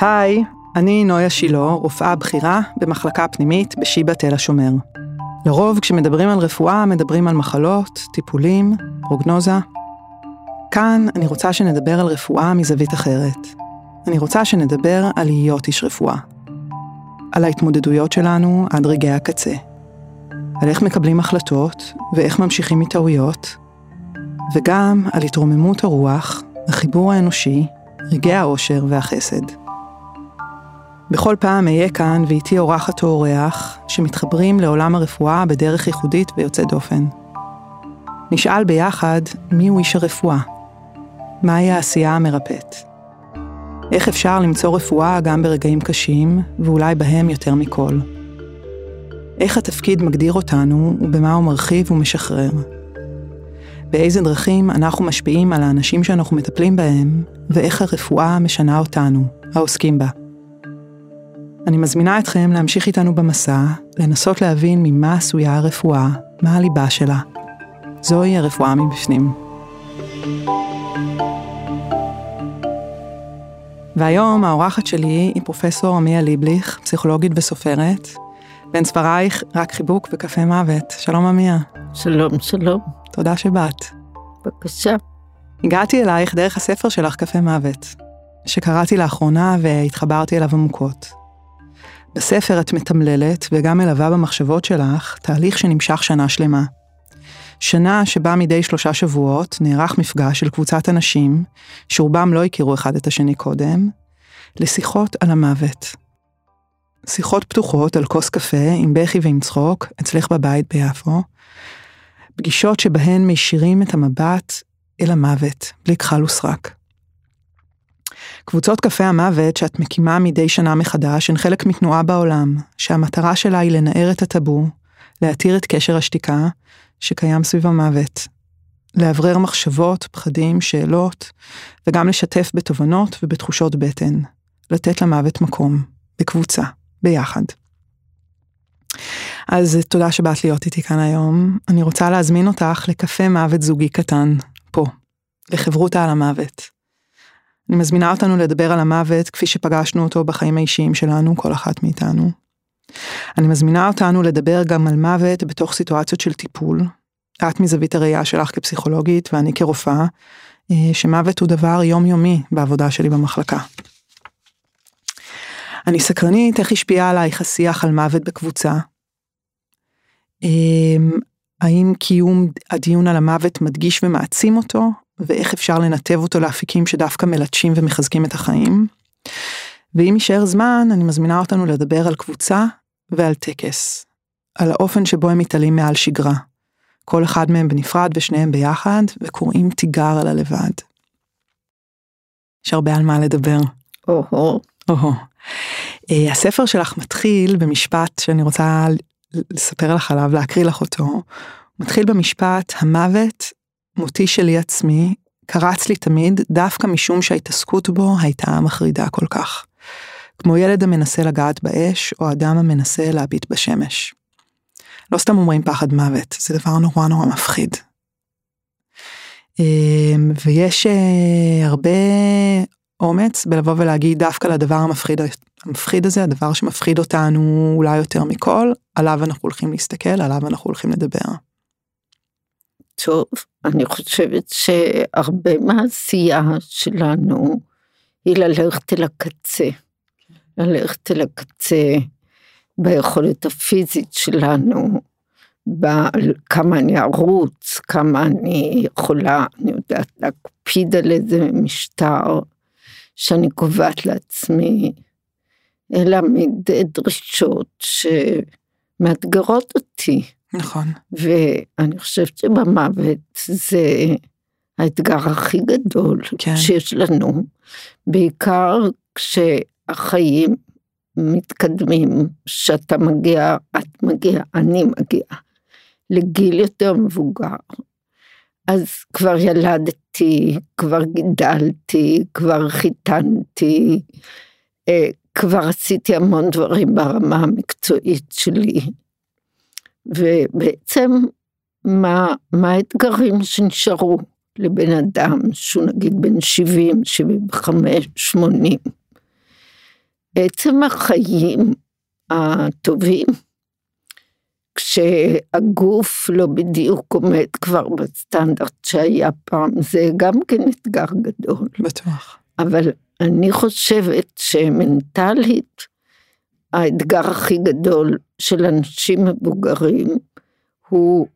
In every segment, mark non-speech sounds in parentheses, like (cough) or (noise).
היי, אני נויה שילה, רופאה בכירה במחלקה פנימית בשיבא תל השומר. לרוב כשמדברים על רפואה מדברים על מחלות, טיפולים, פרוגנוזה. כאן אני רוצה שנדבר על רפואה מזווית אחרת. אני רוצה שנדבר על להיות איש רפואה. על ההתמודדויות שלנו עד רגעי הקצה. על איך מקבלים החלטות ואיך ממשיכים מטעויות, וגם על התרוממות הרוח, החיבור האנושי, רגעי האושר והחסד. בכל פעם אהיה כאן ואיתי אורחת או אורח שמתחברים לעולם הרפואה בדרך ייחודית ויוצאת דופן. נשאל ביחד מיהו איש הרפואה, מהי העשייה המרפאת. איך אפשר למצוא רפואה גם ברגעים קשים, ואולי בהם יותר מכל. איך התפקיד מגדיר אותנו ובמה הוא מרחיב ומשחרר. באיזה דרכים אנחנו משפיעים על האנשים שאנחנו מטפלים בהם, ואיך הרפואה משנה אותנו, העוסקים בה. אני מזמינה אתכם להמשיך איתנו במסע, לנסות להבין ממה עשויה הרפואה, מה הליבה שלה. זוהי הרפואה מבפנים. והיום האורחת שלי היא פרופסור עמיה ליבליך, פסיכולוגית וסופרת. בין ספרייך, רק חיבוק וקפה מוות. שלום עמיה. שלום, שלום. תודה שבאת. בבקשה. הגעתי אלייך דרך הספר שלך, קפה מוות, שקראתי לאחרונה והתחברתי אליו עמוקות. בספר את מתמללת וגם מלווה במחשבות שלך תהליך שנמשך שנה שלמה. שנה שבה מדי שלושה שבועות נערך מפגש של קבוצת אנשים, שרובם לא הכירו אחד את השני קודם, לשיחות על המוות. שיחות פתוחות על כוס קפה עם בכי ועם צחוק אצלך בבית ביפו. פגישות שבהן מישירים את המבט אל המוות, בלי כחל וסרק. קבוצות קפה המוות שאת מקימה מדי שנה מחדש הן חלק מתנועה בעולם, שהמטרה שלה היא לנער את הטאבו, להתיר את קשר השתיקה שקיים סביב המוות, לאוורר מחשבות, פחדים, שאלות, וגם לשתף בתובנות ובתחושות בטן, לתת למוות מקום, בקבוצה, ביחד. אז תודה שבאת להיות איתי כאן היום. אני רוצה להזמין אותך לקפה מוות זוגי קטן, פה, לחברותה על המוות. אני מזמינה אותנו לדבר על המוות כפי שפגשנו אותו בחיים האישיים שלנו, כל אחת מאיתנו. אני מזמינה אותנו לדבר גם על מוות בתוך סיטואציות של טיפול. את מזווית הראייה שלך כפסיכולוגית ואני כרופאה, אה, שמוות הוא דבר יומיומי בעבודה שלי במחלקה. אני סקרנית איך השפיעה עלייך השיח על מוות בקבוצה. אמ, האם קיום הדיון על המוות מדגיש ומעצים אותו, ואיך אפשר לנתב אותו לאפיקים שדווקא מלטשים ומחזקים את החיים. ואם יישאר זמן, אני מזמינה אותנו לדבר על קבוצה ועל טקס. על האופן שבו הם מתעלים מעל שגרה. כל אחד מהם בנפרד ושניהם ביחד, וקוראים תיגר על הלבד. יש הרבה על מה לדבר. או-הו. או-הו. Uh, הספר שלך מתחיל במשפט שאני רוצה לספר לך עליו, להקריא לך אותו. מתחיל במשפט, המוות מותי שלי עצמי קרץ לי תמיד דווקא משום שההתעסקות בו הייתה מחרידה כל כך. כמו ילד המנסה לגעת באש, או אדם המנסה להביט בשמש. לא סתם אומרים פחד מוות, זה דבר נורא נורא מפחיד. אמ, ויש אה, הרבה אומץ בלבוא ולהגיד דווקא לדבר המפחיד, המפחיד הזה, הדבר שמפחיד אותנו אולי יותר מכל, עליו אנחנו הולכים להסתכל, עליו אנחנו הולכים לדבר. טוב, אני חושבת שהרבה מהעשייה שלנו היא ללכת אל הקצה. ללכת אל הקצה ביכולת הפיזית שלנו, בכמה אני ארוץ, כמה אני יכולה, אני יודעת, להקפיד על איזה משטר שאני קובעת לעצמי, להעמיד דרישות שמאתגרות אותי. נכון. ואני חושבת שבמוות זה האתגר הכי גדול כן. שיש לנו, בעיקר כשהחיים מתקדמים, שאתה מגיע, את מגיע, אני מגיע, לגיל יותר מבוגר. אז כבר ילדתי, כבר גידלתי, כבר חיתנתי, אה, כבר עשיתי המון דברים ברמה המקצועית שלי. ובעצם מה, מה האתגרים שנשארו לבן אדם שהוא נגיד בן 70, 75, 80. עצם החיים הטובים, כשהגוף לא בדיוק עומד כבר בסטנדרט שהיה פעם, זה גם כן אתגר גדול. בטוח. אבל אני חושבת שמנטלית, האתגר הכי גדול של אנשים מבוגרים הוא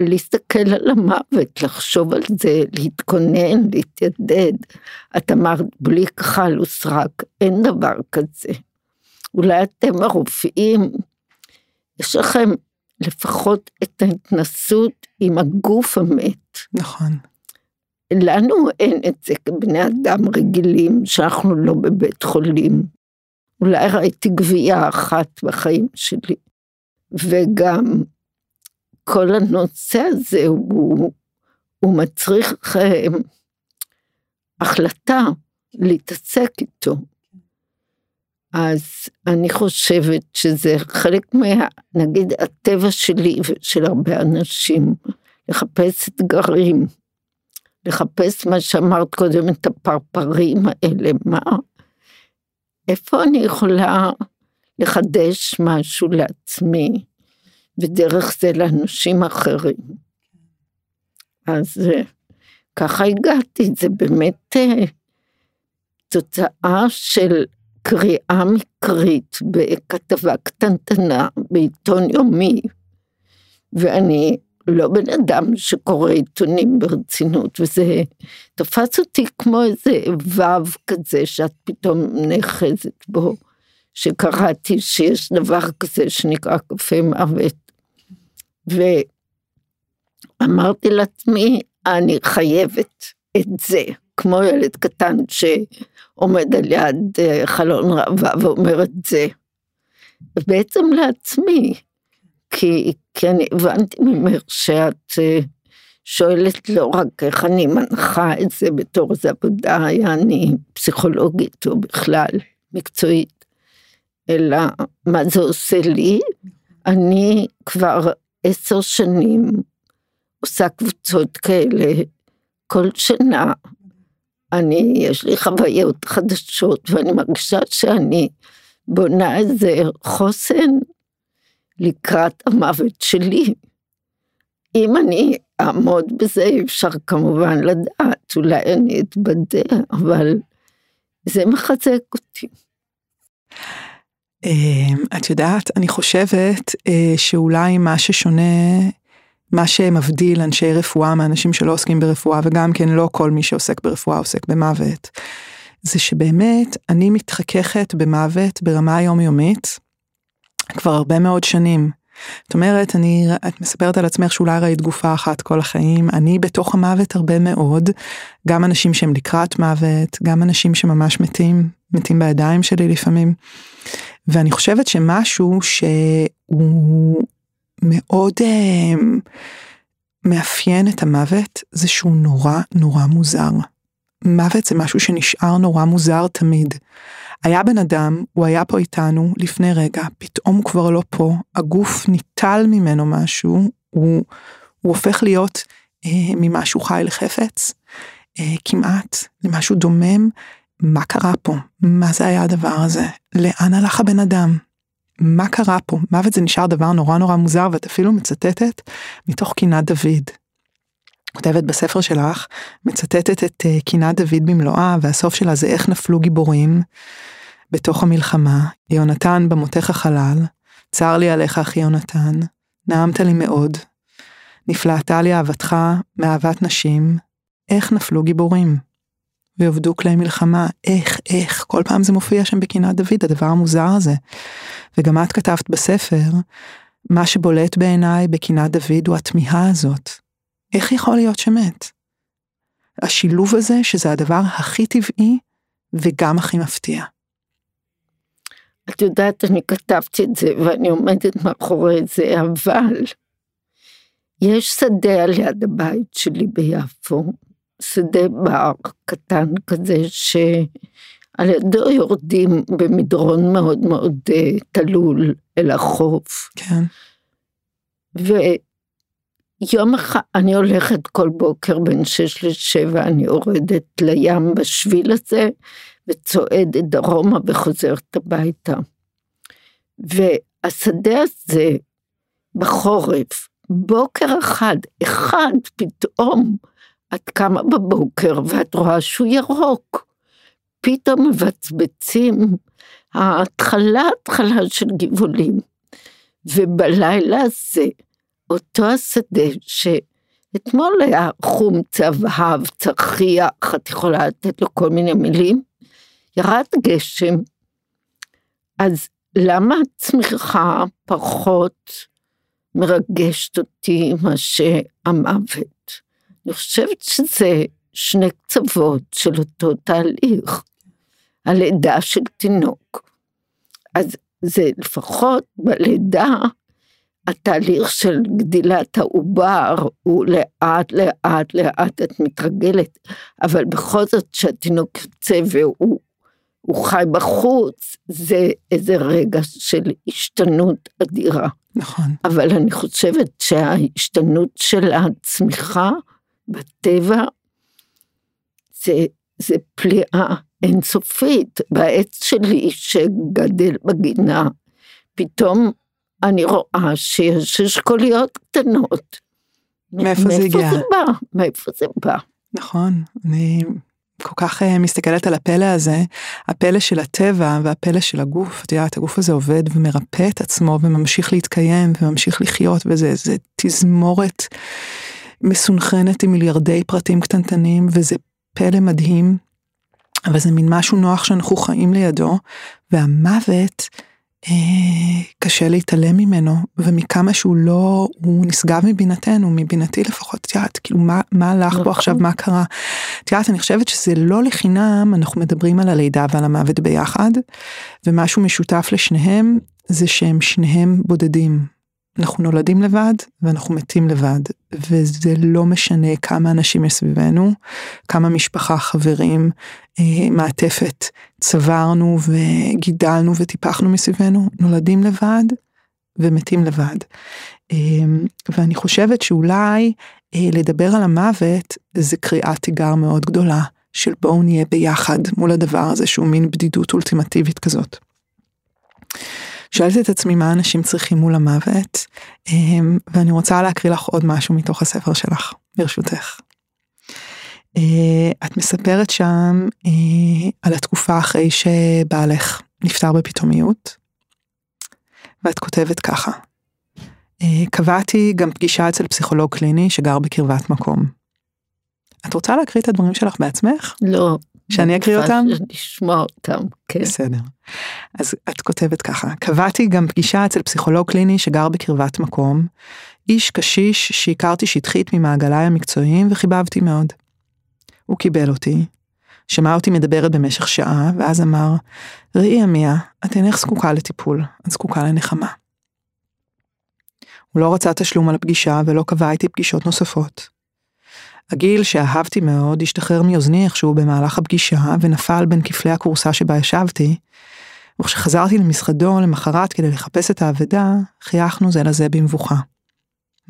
להסתכל על המוות, לחשוב על זה, להתכונן, להתיידד. את אמרת, בלי כחל וסרק, אין דבר כזה. אולי אתם הרופאים, יש לכם לפחות את ההתנסות עם הגוף המת. נכון. לנו אין את זה כבני אדם רגילים, שאנחנו לא בבית חולים. אולי ראיתי גבייה אחת בחיים שלי. וגם כל הנושא הזה הוא, הוא מצריך אה, החלטה להתעסק איתו. אז אני חושבת שזה חלק מה, נגיד, הטבע שלי ושל הרבה אנשים, לחפש אתגרים, לחפש מה שאמרת קודם, את הפרפרים האלה, מה, איפה אני יכולה לחדש משהו לעצמי, ודרך זה לאנשים אחרים. אז אה, ככה הגעתי, זה באמת אה, תוצאה של קריאה מקרית בכתבה קטנטנה בעיתון יומי, ואני לא בן אדם שקורא עיתונים ברצינות, וזה תפס אותי כמו איזה וו כזה שאת פתאום נאחזת בו, שקראתי שיש דבר כזה שנקרא קפה מוות. ואמרתי לעצמי, אני חייבת את זה, כמו ילד קטן שעומד על יד אה, חלון ראווה ואומר את זה. ובעצם לעצמי, כי, כי אני הבנתי ממך שאת אה, שואלת לא רק איך אני מנחה את זה בתור איזו עבודה, יעני פסיכולוגית או בכלל מקצועית, אלא מה זה עושה לי. אני כבר עשר שנים עושה קבוצות כאלה כל שנה. אני, יש לי חוויות חדשות ואני מרגישה שאני בונה איזה חוסן לקראת המוות שלי. אם אני אעמוד בזה, אפשר כמובן לדעת, אולי אני אתבדה, אבל זה מחזק אותי. אמ, את יודעת, אני חושבת אה, שאולי מה ששונה, מה שמבדיל אנשי רפואה מאנשים שלא עוסקים ברפואה, וגם כן לא כל מי שעוסק ברפואה עוסק במוות, זה שבאמת אני מתחככת במוות ברמה היומיומית כבר הרבה מאוד שנים. זאת אומרת, אני, את מספרת על עצמך שאולי ראית גופה אחת כל החיים, אני בתוך המוות הרבה מאוד, גם אנשים שהם לקראת מוות, גם אנשים שממש מתים, מתים בידיים שלי לפעמים. ואני חושבת שמשהו שהוא מאוד אה, מאפיין את המוות, זה שהוא נורא נורא מוזר. מוות זה משהו שנשאר נורא מוזר תמיד. היה בן אדם, הוא היה פה איתנו לפני רגע, פתאום הוא כבר לא פה, הגוף ניטל ממנו משהו, הוא, הוא הופך להיות אה, ממשהו חי לחפץ, אה, כמעט למשהו דומם. מה קרה פה? מה זה היה הדבר הזה? לאן הלך הבן אדם? מה קרה פה? מוות זה נשאר דבר נורא נורא מוזר, ואת אפילו מצטטת מתוך קינת דוד. כותבת בספר שלך, מצטטת את uh, קינת דוד במלואה, והסוף שלה זה איך נפלו גיבורים בתוך המלחמה. יונתן במותך החלל, צר לי עליך אחי יונתן, נעמת לי מאוד. נפלאתה לי אהבתך מאהבת נשים, איך נפלו גיבורים. ועבדו כלי מלחמה, איך, איך, כל פעם זה מופיע שם בקינת דוד, הדבר המוזר הזה. וגם את כתבת בספר, מה שבולט בעיניי בקינת דוד הוא התמיהה הזאת. איך יכול להיות שמת? השילוב הזה, שזה הדבר הכי טבעי וגם הכי מפתיע. את יודעת, אני כתבתי את זה ואני עומדת מאחורי זה, אבל יש שדה על יד הבית שלי ביפו, שדה בר קטן כזה, שעל ידו יורדים במדרון מאוד מאוד uh, תלול אל החוף. כן. יום אחד, אני הולכת כל בוקר בין שש לשבע, אני יורדת לים בשביל הזה, וצועדת דרומה וחוזרת הביתה. והשדה הזה, בחורף, בוקר אחד, אחד פתאום, את קמה בבוקר ואת רואה שהוא ירוק. פתאום מבצבצים, ההתחלה התחלה של גבעולים. ובלילה הזה, אותו השדה שאתמול היה חום צהב, צרחיח, את יכולה לתת לו כל מיני מילים, ירד גשם. אז למה הצמיחה פחות מרגשת אותי מאשר המוות? אני חושבת שזה שני קצוות של אותו תהליך, הלידה של תינוק. אז זה לפחות בלידה, התהליך של גדילת העובר הוא לאט לאט לאט את מתרגלת, אבל בכל זאת כשהתינוק יוצא והוא הוא חי בחוץ, זה איזה רגע של השתנות אדירה. נכון. אבל אני חושבת שההשתנות של הצמיחה בטבע זה, זה פליאה אינסופית. בעץ שלי שגדל בגינה, פתאום אני רואה שיש אשכוליות קטנות. מאיפה זה הגיע? מאיפה זה בא? מאיפה זה בא? נכון, אני כל כך uh, מסתכלת על הפלא הזה, הפלא של הטבע והפלא של הגוף, את יודעת, הגוף הזה עובד ומרפא את עצמו וממשיך להתקיים וממשיך לחיות, וזה תזמורת מסונכרנת עם מיליארדי פרטים קטנטנים, וזה פלא מדהים, אבל זה מין משהו נוח שאנחנו חיים לידו, והמוות, אה, קשה להתעלם ממנו, ומכמה שהוא לא, הוא נשגב מבינתנו, מבינתי לפחות, את יודעת, כאילו מה, מה הלך בו עכשיו, מה קרה. את יודעת, אני חושבת שזה לא לחינם, אנחנו מדברים על הלידה ועל המוות ביחד, ומשהו משותף לשניהם, זה שהם שניהם בודדים. אנחנו נולדים לבד ואנחנו מתים לבד, וזה לא משנה כמה אנשים מסביבנו, כמה משפחה, חברים, אה, מעטפת צברנו וגידלנו וטיפחנו מסביבנו, נולדים לבד ומתים לבד. אה, ואני חושבת שאולי אה, לדבר על המוות זה קריאת תיגר מאוד גדולה של בואו נהיה ביחד מול הדבר הזה שהוא מין בדידות אולטימטיבית כזאת. שואלת את עצמי מה אנשים צריכים מול המוות, אמ, ואני רוצה להקריא לך עוד משהו מתוך הספר שלך, ברשותך. אה, את מספרת שם אה, על התקופה אחרי שבעלך נפטר בפתאומיות, ואת כותבת ככה: אה, קבעתי גם פגישה אצל פסיכולוג קליני שגר בקרבת מקום. את רוצה להקריא את הדברים שלך בעצמך? לא. שאני אקריא אותם? לשמוע אותם, כן. בסדר. אז את כותבת ככה, קבעתי גם פגישה אצל פסיכולוג קליני שגר בקרבת מקום, איש קשיש שהכרתי שטחית ממעגליי המקצועיים וחיבבתי מאוד. הוא קיבל אותי, שמע אותי מדברת במשך שעה, ואז אמר, ראי עמיה, את אינך זקוקה לטיפול, את זקוקה לנחמה. הוא לא רצה תשלום על הפגישה ולא קבע איתי פגישות נוספות. הגיל שאהבתי מאוד השתחרר מאוזני איכשהו במהלך הפגישה ונפל בין כפלי הכורסה שבה ישבתי, וכשחזרתי למשרדו למחרת כדי לחפש את האבדה, חייכנו זה לזה במבוכה.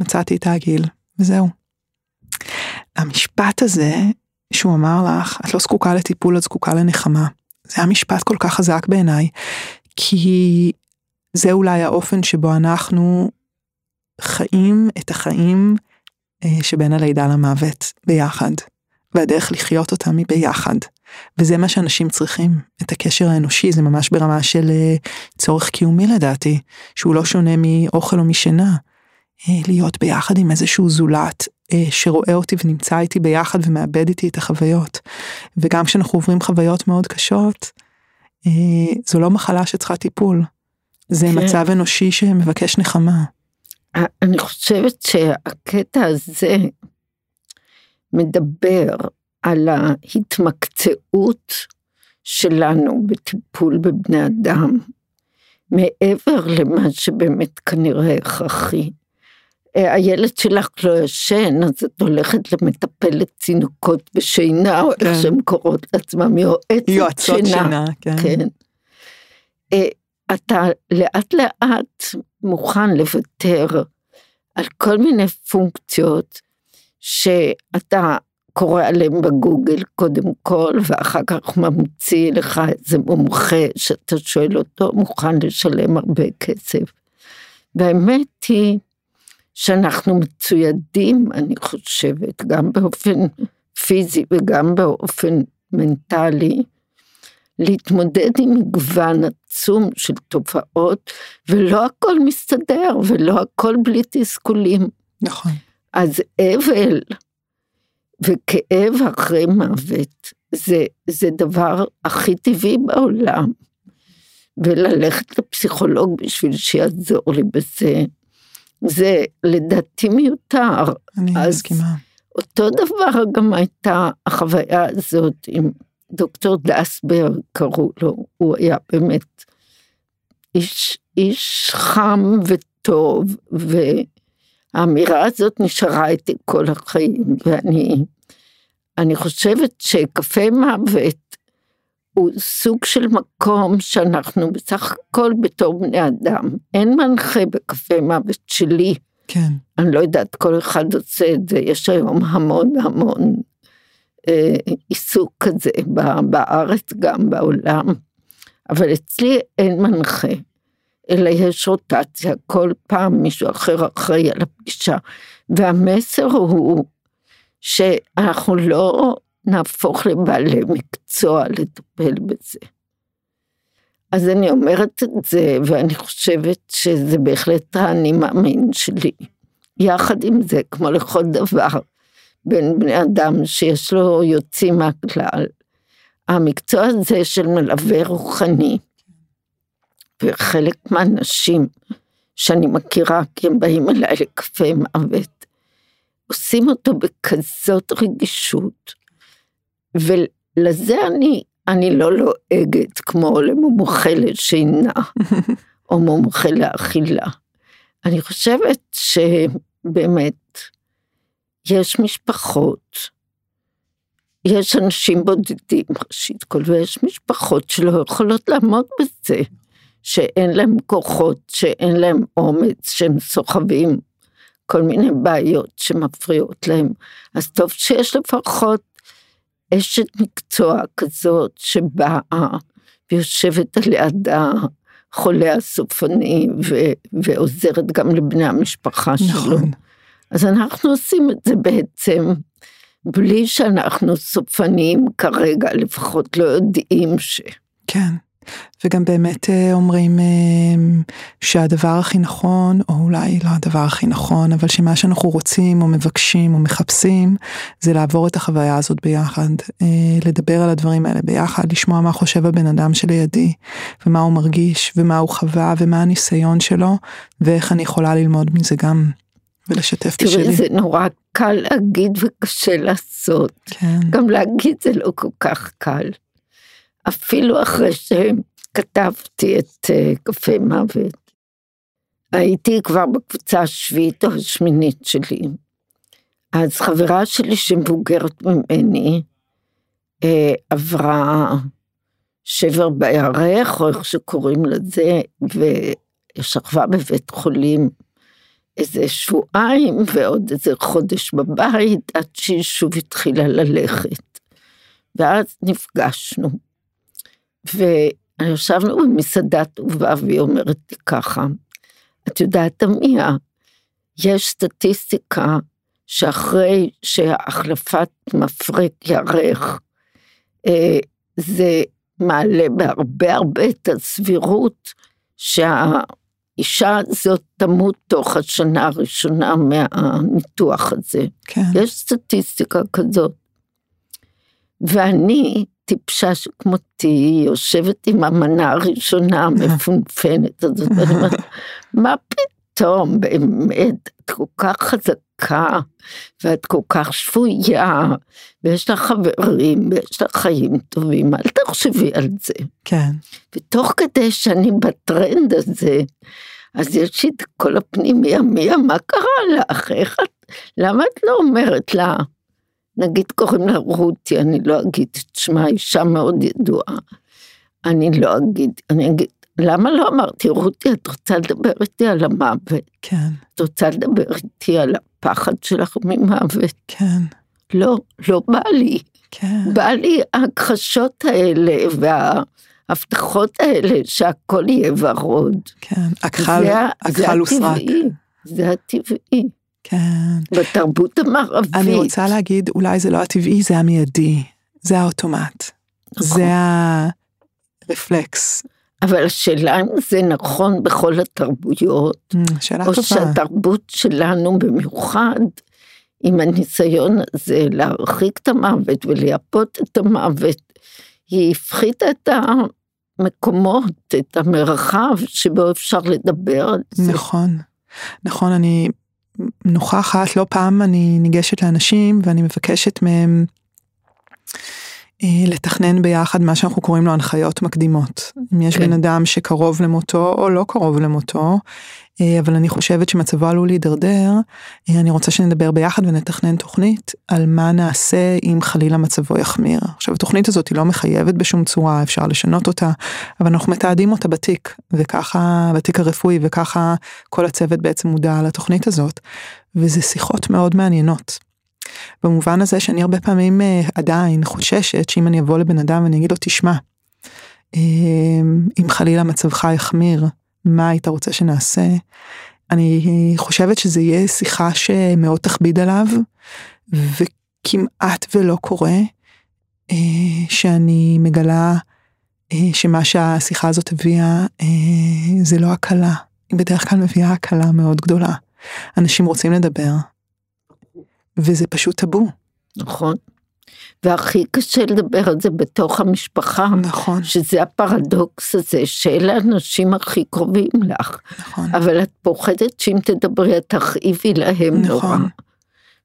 מצאתי את העגיל, וזהו. המשפט הזה שהוא אמר לך, את לא זקוקה לטיפול, את זקוקה לנחמה. זה היה משפט כל כך חזק בעיניי, כי זה אולי האופן שבו אנחנו חיים את החיים שבין הלידה למוות ביחד, והדרך לחיות אותם היא ביחד. וזה מה שאנשים צריכים, את הקשר האנושי, זה ממש ברמה של אה, צורך קיומי לדעתי, שהוא לא שונה מאוכל או משינה. אה, להיות ביחד עם איזשהו זולת שרואה אותי ונמצא איתי ביחד ומאבד איתי את החוויות. וגם כשאנחנו עוברים חוויות מאוד קשות, זו לא מחלה שצריכה טיפול. זה כן. מצב אנושי שמבקש נחמה. אני חושבת שהקטע הזה מדבר על ההתמקצעות שלנו בטיפול בבני אדם, מעבר למה שבאמת כנראה הכרחי. הילד שלך לא ישן, אז את הולכת למטפלת צינוקות בשינה, או כן. איך שהן קוראות לעצמם, יועצת שינה. יועצות שינה, כן. כן. אתה לאט לאט מוכן לוותר על כל מיני פונקציות שאתה קורא עליהן בגוגל קודם כל, ואחר כך ממציא לך איזה מומחה שאתה שואל אותו, מוכן לשלם הרבה כסף. והאמת היא שאנחנו מצוידים, אני חושבת, גם באופן פיזי וגם באופן מנטלי, להתמודד עם מגוון עצום של תופעות, ולא הכל מסתדר, ולא הכל בלי תסכולים. נכון. אז אבל וכאב אחרי מוות זה, זה דבר הכי טבעי בעולם. וללכת לפסיכולוג בשביל שיעזור לי בזה, זה לדעתי מיותר. אני מסכימה. אותו דבר גם הייתה החוויה הזאת עם דוקטור דסבר, קראו לו, הוא היה באמת איש, איש חם וטוב, והאמירה הזאת נשארה איתי כל החיים, ואני אני חושבת שקפה מוות הוא סוג של מקום שאנחנו בסך הכל בתור בני אדם, אין מנחה בקפה מוות שלי. כן. אני לא יודעת, כל אחד עושה את זה, יש היום המון המון עיסוק כזה בארץ גם בעולם, אבל אצלי אין מנחה, אלא יש רוטציה, כל פעם מישהו אחר אחראי על הפגישה, והמסר הוא שאנחנו לא נהפוך לבעלי מקצוע לטפל בזה. אז אני אומרת את זה, ואני חושבת שזה בהחלט האני מאמין שלי. יחד עם זה, כמו לכל דבר, בין בני אדם שיש לו יוצאים מהכלל, המקצוע הזה של מלווה רוחני, וחלק מהאנשים שאני מכירה, כי הם באים אליי לקפה מוות, עושים אותו בכזאת רגישות, ולזה אני, אני לא לועגת כמו למומחה לשינה, או מומחה לאכילה. אני חושבת שבאמת, יש משפחות, יש אנשים בודדים ראשית כל, ויש משפחות שלא יכולות לעמוד בזה, שאין להם כוחות, שאין להם אומץ, שהם סוחבים כל מיני בעיות שמפריעות להם. אז טוב שיש לפחות אשת מקצוע כזאת שבאה ויושבת על יד החולה הסופני ו- ועוזרת גם לבני המשפחה נכון. שלו. אז אנחנו עושים את זה בעצם בלי שאנחנו סופניים כרגע, לפחות לא יודעים ש... כן. וגם באמת אה, אומרים אה, שהדבר הכי נכון, או אולי לא הדבר הכי נכון, אבל שמה שאנחנו רוצים או מבקשים או מחפשים, זה לעבור את החוויה הזאת ביחד, אה, לדבר על הדברים האלה ביחד, לשמוע מה חושב הבן אדם שלידי, ומה הוא מרגיש, ומה הוא חווה, ומה הניסיון שלו, ואיך אני יכולה ללמוד מזה גם, ולשתף בשלי. תראי, זה נורא קל להגיד וקשה לעשות. כן. גם להגיד זה לא כל כך קל. אפילו אחרי שכתבתי את אה, קפה מוות. הייתי כבר בקבוצה השביעית או השמינית שלי. אז חברה שלי שמבוגרת ממני אה, עברה שבר בירך, או איך שקוראים לזה, ושכבה בבית חולים איזה שבועיים ועוד איזה חודש בבית, עד שהיא שוב התחילה ללכת. ואז נפגשנו. וישבנו במסעדה טובה והיא אומרת לי ככה, את יודעת עמיה, יש סטטיסטיקה שאחרי שהחלפת מפרק ירך, אה, זה מעלה בהרבה הרבה את הסבירות שהאישה הזאת תמות תוך השנה הראשונה מהניתוח הזה. כן. יש סטטיסטיקה כזאת. ואני טיפשה שכמותי, יושבת עם המנה הראשונה (laughs) המפונפנת הזאת, ואני אומרת, מה פתאום, באמת, את כל כך חזקה, ואת כל כך שפויה, ויש לך חברים, ויש לך חיים טובים, אל תחשבי על זה. כן. ותוך כדי שאני בטרנד הזה, אז יש לי את כל הפנימי, מיה, מה קרה לך? איך את, למה את לא אומרת לה? נגיד קוראים לה רותי, אני לא אגיד את שמה, אישה מאוד ידועה. אני לא אגיד, אני אגיד, למה לא אמרתי, רותי, את רוצה לדבר איתי על המוות? כן, את רוצה לדבר איתי על הפחד שלך ממוות? כן, לא, לא בא לי. כן. בא לי ההכחשות האלה וההבטחות האלה שהכל יהיה ורוד. כן, הכחל, זה ה- זה הכחל. הטבעי, זה הטבעי. כן. בתרבות המערבית. אני רוצה להגיד, אולי זה לא הטבעי, זה המיידי, זה האוטומט, נכון. זה הרפלקס. אבל השאלה אם זה נכון בכל התרבויות, Mm, שאלה או טובה. שהתרבות שלנו במיוחד, עם הניסיון הזה להרחיק את המוות ולייפות את המוות, היא הפחיתה את המקומות, את המרחב שבו אפשר לדבר על זה. נכון, נכון, אני נוכחת, לא פעם אני ניגשת לאנשים ואני מבקשת מהם לתכנן ביחד מה שאנחנו קוראים לו הנחיות מקדימות. אם יש כן. בן אדם שקרוב למותו או לא קרוב למותו, אה, אבל אני חושבת שמצבו עלול להידרדר, אה, אני רוצה שנדבר ביחד ונתכנן תוכנית על מה נעשה אם חלילה מצבו יחמיר. עכשיו התוכנית הזאת היא לא מחייבת בשום צורה, אפשר לשנות אותה, אבל אנחנו מתעדים אותה בתיק, וככה, בתיק הרפואי, וככה כל הצוות בעצם מודע לתוכנית הזאת, וזה שיחות מאוד מעניינות. במובן הזה שאני הרבה פעמים אה, עדיין חוששת שאם אני אבוא לבן אדם ואני אגיד לו, תשמע, אה, אם חלילה מצבך יחמיר, מה היית רוצה שנעשה? אני חושבת שזה יהיה שיחה שמאוד תכביד עליו, וכמעט ולא קורה אה, שאני מגלה שמה שהשיחה הזאת הביאה אה, זה לא הקלה, היא בדרך כלל מביאה הקלה מאוד גדולה. אנשים רוצים לדבר, וזה פשוט טאבו. נכון. והכי קשה לדבר על זה בתוך המשפחה, נכון, שזה הפרדוקס הזה, שאלה האנשים הכי קרובים לך, נכון, אבל את פוחדת שאם תדברי את תכאיבי להם נורא. נכון.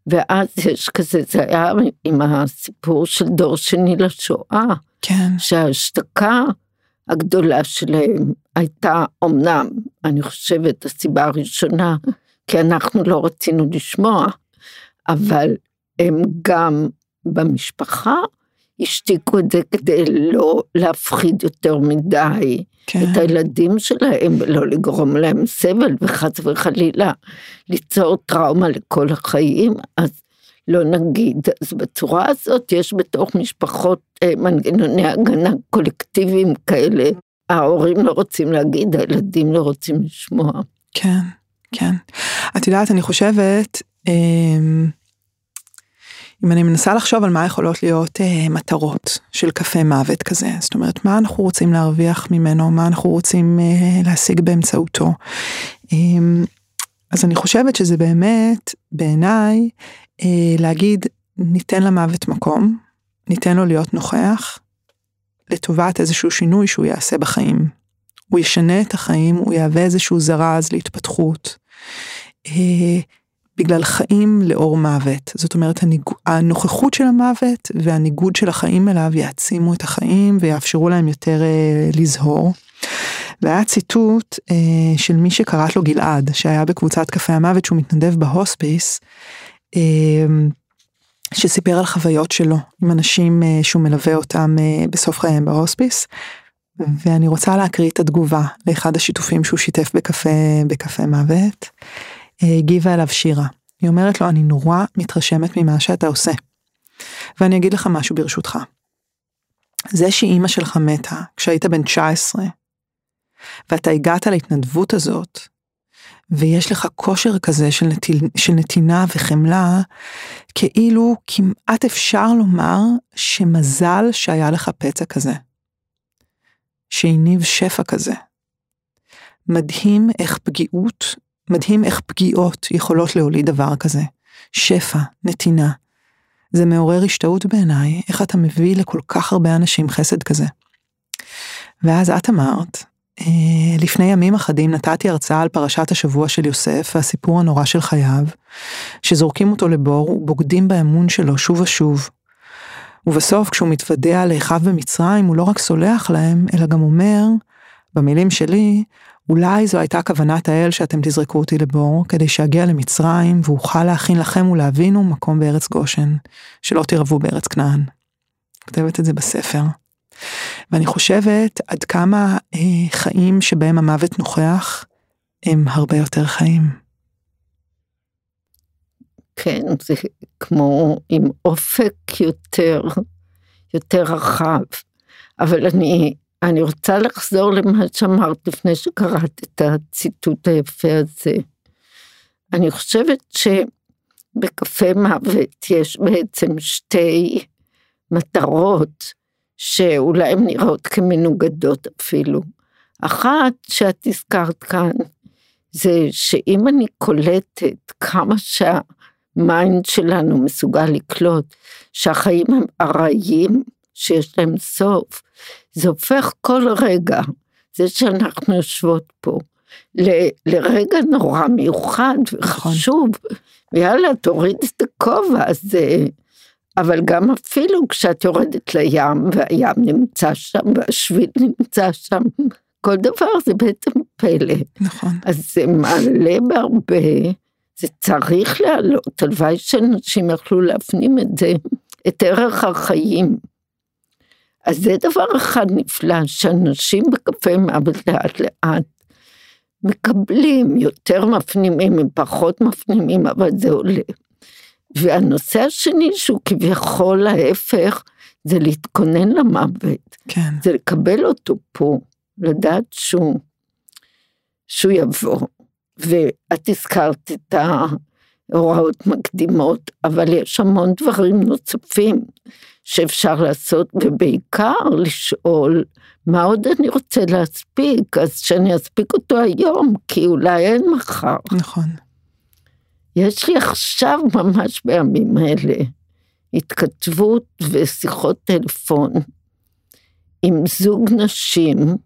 ואז יש כזה, זה היה עם הסיפור של דור שני לשואה, כן, שההשתקה הגדולה שלהם הייתה אמנם, אני חושבת, הסיבה הראשונה, כי אנחנו לא רצינו לשמוע, אבל הם גם במשפחה השתיקו את זה כדי לא להפחיד יותר מדי כן, את הילדים שלהם ולא לגרום להם סבל וחס וחלילה ליצור טראומה לכל החיים, אז לא נגיד. אז בצורה הזאת יש בתוך משפחות אה, מנגנוני הגנה קולקטיביים כאלה. ההורים לא רוצים להגיד, הילדים לא רוצים לשמוע. כן, כן. את יודעת, אני חושבת, אמ, אם אני מנסה לחשוב על מה יכולות להיות אה, מטרות של קפה מוות כזה, זאת אומרת, מה אנחנו רוצים להרוויח ממנו, מה אנחנו רוצים אה, להשיג באמצעותו. אמ, אז אני חושבת שזה באמת, בעיניי, אה, להגיד, ניתן למוות מקום, ניתן לו להיות נוכח, לטובת איזשהו שינוי שהוא יעשה בחיים. הוא ישנה את החיים, הוא יהווה איזשהו זרז להתפתחות. אה, בגלל חיים לאור מוות. זאת אומרת. הנוכחות של המוות והניגוד של החיים אליו יעצימו את החיים ויאפשרו להם יותר אה, לזהור. והיה ציטוט אה, של מי שקראת לו גלעד, שהיה בקבוצת קפה המוות שהוא מתנדב בהוספיס, אה, שסיפר על חוויות שלו עם אנשים אה, שהוא מלווה אותם אה, בסוף חייהם בהוספיס. ואני רוצה להקריא את התגובה לאחד השיתופים שהוא שיתף בקפה, בקפה מוות. הגיבה אליו שירה. היא אומרת לו, אני נורא מתרשמת ממה שאתה עושה. ואני אגיד לך משהו ברשותך. זה שאימא שלך מתה כשהיית בן 19, ואתה הגעת להתנדבות הזאת, ויש לך כושר כזה של, נטיל, של נתינה וחמלה, כאילו כמעט אפשר לומר שמזל שהיה לך פצע כזה. שהניב שפע כזה. מדהים איך פגיעות, מדהים איך פגיעות יכולות להוליד דבר כזה. שפע, נתינה. זה מעורר השתאות בעיניי, איך אתה מביא לכל כך הרבה אנשים חסד כזה. ואז את אמרת, אה, לפני ימים אחדים נתתי הרצאה על פרשת השבוע של יוסף והסיפור הנורא של חייו, שזורקים אותו לבור ובוגדים באמון שלו שוב ושוב. ובסוף כשהוא מתוודע לאחיו במצרים הוא לא רק סולח להם, אלא גם אומר, במילים שלי, אולי זו הייתה כוונת האל שאתם תזרקו אותי לבור, כדי שאגיע למצרים ואוכל להכין לכם ולהבינו מקום בארץ גושן, שלא תרבו בארץ כנען. כותבת את זה בספר. ואני חושבת עד כמה אה, חיים שבהם המוות נוכח, הם הרבה יותר חיים. כן, זה כמו עם אופק יותר, יותר רחב. אבל אני, אני רוצה לחזור למה שאמרת לפני שקראת את הציטוט היפה הזה. אני חושבת שבקפה מוות יש בעצם שתי מטרות שאולי הן נראות כמנוגדות אפילו. אחת שאת הזכרת כאן, זה שאם אני קולטת כמה שהמיינד שלנו מסוגל לקלוט, שהחיים הם ארעיים, שיש להם סוף, זה הופך כל רגע, זה שאנחנו יושבות פה, ל, לרגע נורא מיוחד וחשוב, ויאללה, תוריד את הכובע הזה. אבל גם אפילו כשאת יורדת לים, והים נמצא שם, והשביל נמצא שם, כל דבר זה בעצם פלא. נכון. אז זה מעלה בהרבה, זה צריך לעלות, הלוואי שאנשים יכלו להפנים את זה, את ערך החיים. אז זה דבר אחד נפלא, שאנשים בקפה מוות לאט לאט מקבלים, יותר מפנימים, הם פחות מפנימים, אבל זה עולה. והנושא השני, שהוא כביכול ההפך, זה להתכונן למוות. כן. זה לקבל אותו פה, לדעת שהוא, שהוא יבוא. ואת הזכרת את ההוראות מקדימות, אבל יש המון דברים נוספים שאפשר לעשות, ובעיקר לשאול מה עוד אני רוצה להספיק, אז שאני אספיק אותו היום, כי אולי אין מחר. נכון. יש לי עכשיו, ממש בימים האלה, התכתבות ושיחות טלפון עם זוג נשים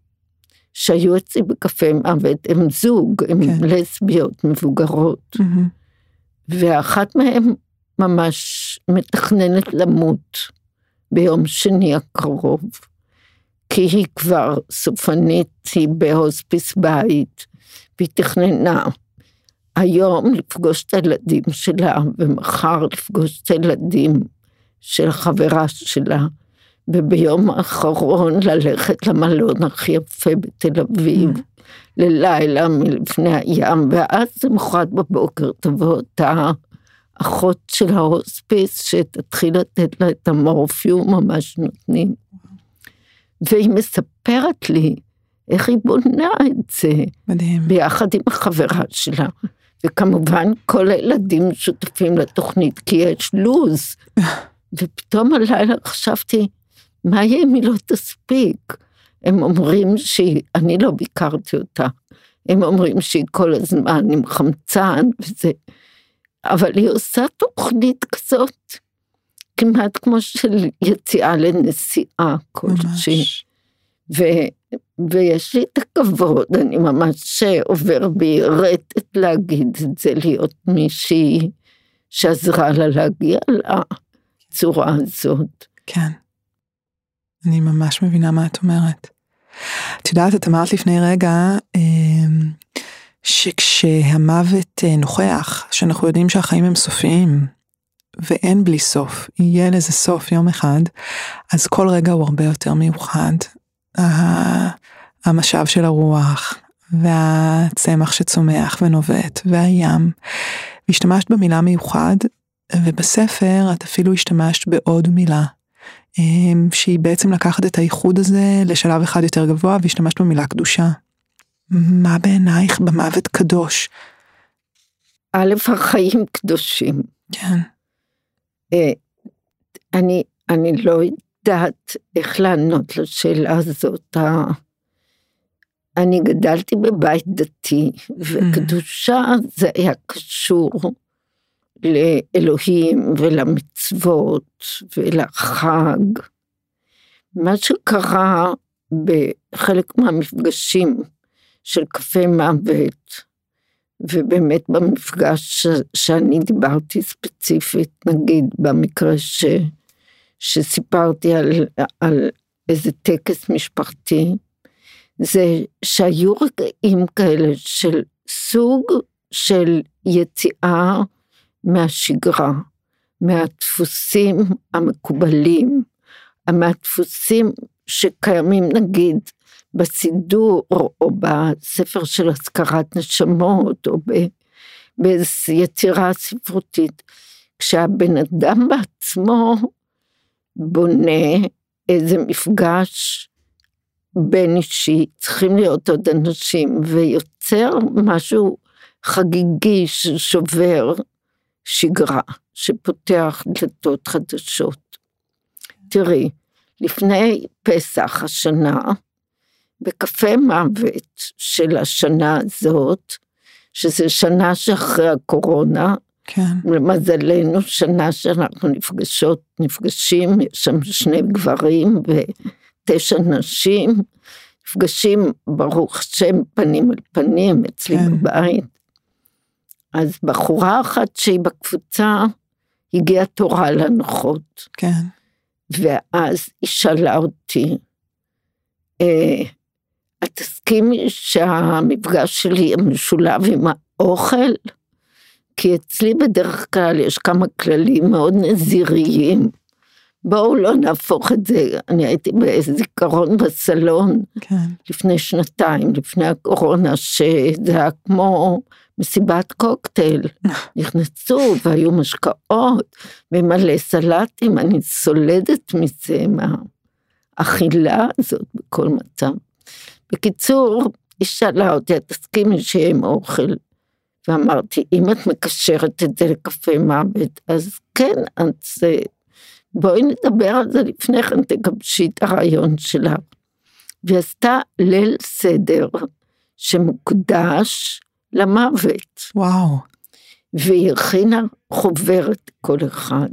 שהיו אצלי בקפה מוות, הם זוג, הם כן. לסביות מבוגרות, mm-hmm. ואחת מהן ממש מתכננת למות ביום שני הקרוב, כי היא כבר סופנית, היא בהוספיס בית, והיא תכננה היום לפגוש את הילדים שלה, ומחר לפגוש את הילדים של החברה שלה, וביום האחרון ללכת למלון הכי יפה בתל אביב, mm. ללילה מלפני הים, ואז למחרת בבוקר תבוא אותה אחות של ההוספיס, שתתחיל לתת לה את המורפיום, ממש נותנים. והיא מספרת לי איך היא בונה את זה. מדהים. ביחד עם החברה שלה. וכמובן כל הילדים שותפים לתוכנית, כי יש לוז. (laughs) ופתאום הלילה חשבתי, מה יהיה אם היא לא תספיק? הם אומרים שהיא, אני לא ביקרתי אותה, הם אומרים שהיא כל הזמן עם חמצן וזה, אבל היא עושה תוכנית כזאת, כמעט כמו של יציאה לנסיעה כלשהי. ו, ויש לי את הכבוד, אני ממש עובר בי רטט להגיד את זה, להיות מישהי שעזרה לה להגיע לצורה הזאת. כן. אני ממש מבינה מה את אומרת. את יודעת, את אמרת לפני רגע, אמ, שכשהמוות אה, נוכח, שאנחנו יודעים שהחיים הם סופיים, ואין בלי סוף, יהיה לזה סוף יום אחד, אז כל רגע הוא הרבה יותר מיוחד, המשאב של הרוח, והצמח שצומח ונובט, והים. והשתמשת במילה מיוחד, ובספר את אפילו השתמשת בעוד מילה, אמ, שהיא בעצם לקחת את האיחוד הזה לשלב אחד יותר גבוה, והשתמשת במילה קדושה. מה בעינייך במוות קדוש? א', החיים קדושים. כן. אה, אני, אני לא יודעת איך לענות לשאלה הזאת. אני גדלתי בבית דתי, וקדושה זה היה קשור לאלוהים ולמצוות ולחג. מה שקרה בחלק מהמפגשים של קפה מוות, ובאמת במפגש שאני דיברתי ספציפית, נגיד במקרה ש... שסיפרתי על, על איזה טקס משפחתי, זה שהיו רגעים כאלה של סוג של יציאה מהשגרה, מהדפוסים המקובלים, מהדפוסים שקיימים נגיד בסידור או בספר של הזכרת נשמות או באיזו יצירה ספרותית, כשהבן אדם בעצמו בונה איזה מפגש בין אישי, צריכים להיות עוד אנשים, ויוצר משהו חגיגי ששובר שגרה, שפותח דלתות חדשות. תראי, לפני פסח השנה, בקפה מוות של השנה הזאת, שזה שנה שאחרי הקורונה, כן. למזלנו, שנה שאנחנו נפגשות, נפגשים, יש שם שני גברים ותשע נשים, נפגשים, ברוך השם, פנים אל פנים, אצלי כן. בבית. אז בחורה אחת שהיא בקבוצה, הגיעה תורה לנוחות. כן. ואז היא שאלה אותי, אה, את תסכימי שהמפגש שלי יהיה משולב עם האוכל? כי אצלי בדרך כלל יש כמה כללים מאוד נזיריים. בואו לא נהפוך את זה, אני הייתי בזיכרון בסלון כן. לפני שנתיים, לפני הקורונה, שזה היה כמו מסיבת קוקטייל. (laughs) נכנסו והיו משקאות ומלא סלטים, אני סולדת מזה, מהאכילה הזאת בכל מצב. בקיצור, היא שאלה אותי, את תסכימי שיהיה עם אוכל? ואמרתי, אם את מקשרת את זה לקפה מוות, אז כן, אז בואי נדבר על זה לפני כן, תגבשי את הרעיון שלך. והיא עשתה ליל סדר שמוקדש למוות. וואו. והיא הכינה חוברת כל אחד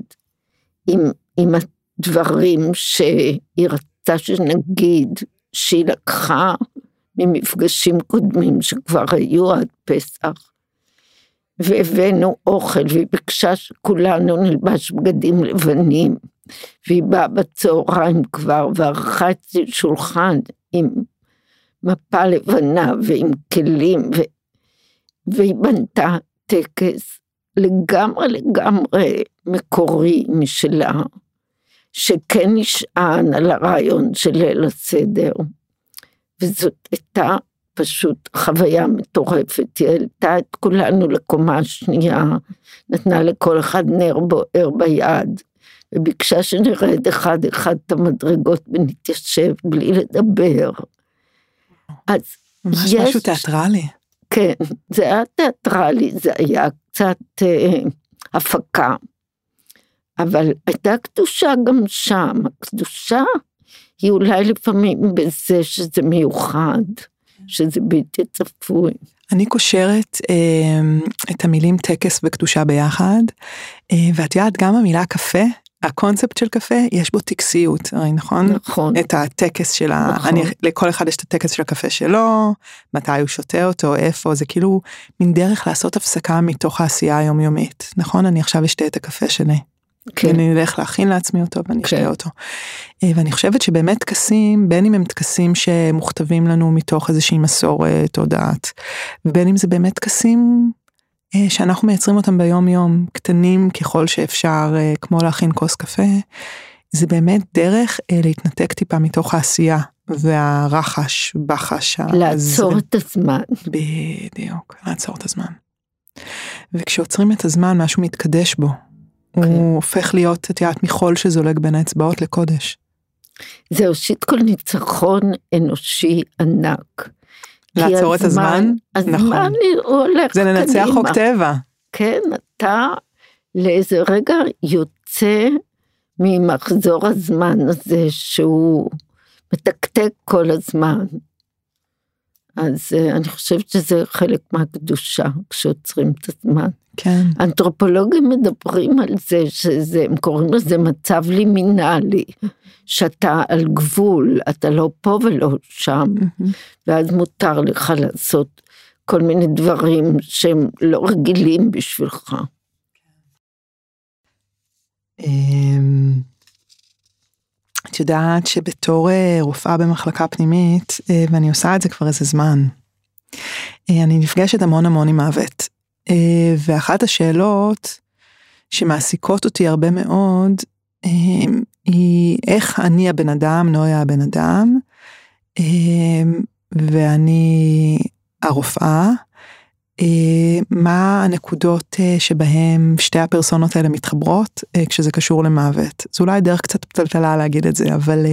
עם, עם הדברים שהיא רצתה שנגיד, שהיא לקחה ממפגשים קודמים שכבר היו עד פסח, והבאנו אוכל, והיא ביקשה שכולנו נלבש בגדים לבנים, והיא באה בצהריים כבר, וערכה אצלי שולחן עם מפה לבנה ועם כלים, ו... והיא בנתה טקס לגמרי לגמרי מקורי משלה, שכן נשען על הרעיון של ליל הסדר. וזאת הייתה פשוט חוויה מטורפת, היא העלתה את כולנו לקומה השנייה, נתנה לכל אחד נר בוער ביד, וביקשה שנרד אחד אחד את המדרגות ונתיישב בלי לדבר. אז ממש יש... משהו תיאטרלי. כן, זה היה תיאטרלי, זה היה קצת אה, הפקה. אבל הייתה קדושה גם שם, הקדושה היא אולי לפעמים בזה שזה מיוחד. שזה בלתי צפוי. אני קושרת אה, את המילים טקס וקדושה ביחד, אה, ואת יודעת, גם המילה קפה, הקונספט של קפה, יש בו טקסיות, הרי נכון? נכון. את הטקס של ה... נכון. אני, לכל אחד יש את הטקס של הקפה שלו, מתי הוא שותה אותו, איפה, זה כאילו מין דרך לעשות הפסקה מתוך העשייה היומיומית, נכון? אני עכשיו אשתה את הקפה שלי. כן. ואני אלך להכין לעצמי אותו ואני אשתה כן. אותו. אה, ואני חושבת שבאמת טקסים, בין אם הם טקסים שמוכתבים לנו מתוך איזושהי מסורת או דת, ובין אם זה באמת טקסים אה, שאנחנו מייצרים אותם ביום יום, קטנים ככל שאפשר, אה, כמו להכין כוס קפה, זה באמת דרך להתנתק טיפה מתוך העשייה והרחש, בחש. לעצור את הזמן. בדיוק, לעצור את הזמן. וכשעוצרים את הזמן משהו מתקדש בו, הוא כן. הופך להיות, את יודעת, מחול שזולג בין האצבעות לקודש. זה ראשית כל ניצחון אנושי ענק. לעצור את הזמן? הזמן נכון. הוא הולך זה לנצח חוק טבע. כן, אתה לאיזה רגע יוצא ממחזור הזמן הזה שהוא מתקתק כל הזמן. אז uh, אני חושבת שזה חלק מהקדושה כשעוצרים את הזמן. כן. אנתרופולוגים מדברים על זה, שזה, הם קוראים לזה מצב לימינלי, שאתה על גבול, אתה לא פה ולא שם, ואז מותר לך לעשות כל מיני דברים שהם לא רגילים בשבילך. את יודעת שבתור אה, רופאה במחלקה פנימית, אה, ואני עושה את זה כבר איזה זמן, אה, אני נפגשת המון המון עם מוות. ואחת השאלות שמעסיקות אותי הרבה מאוד, היא איך אני הבן אדם, נויה הבן אדם, ואני הרופאה, מה הנקודות שבהם שתי הפרסונות האלה מתחברות כשזה קשור למוות. זו אולי דרך קצת פתלתלה להגיד את זה, אבל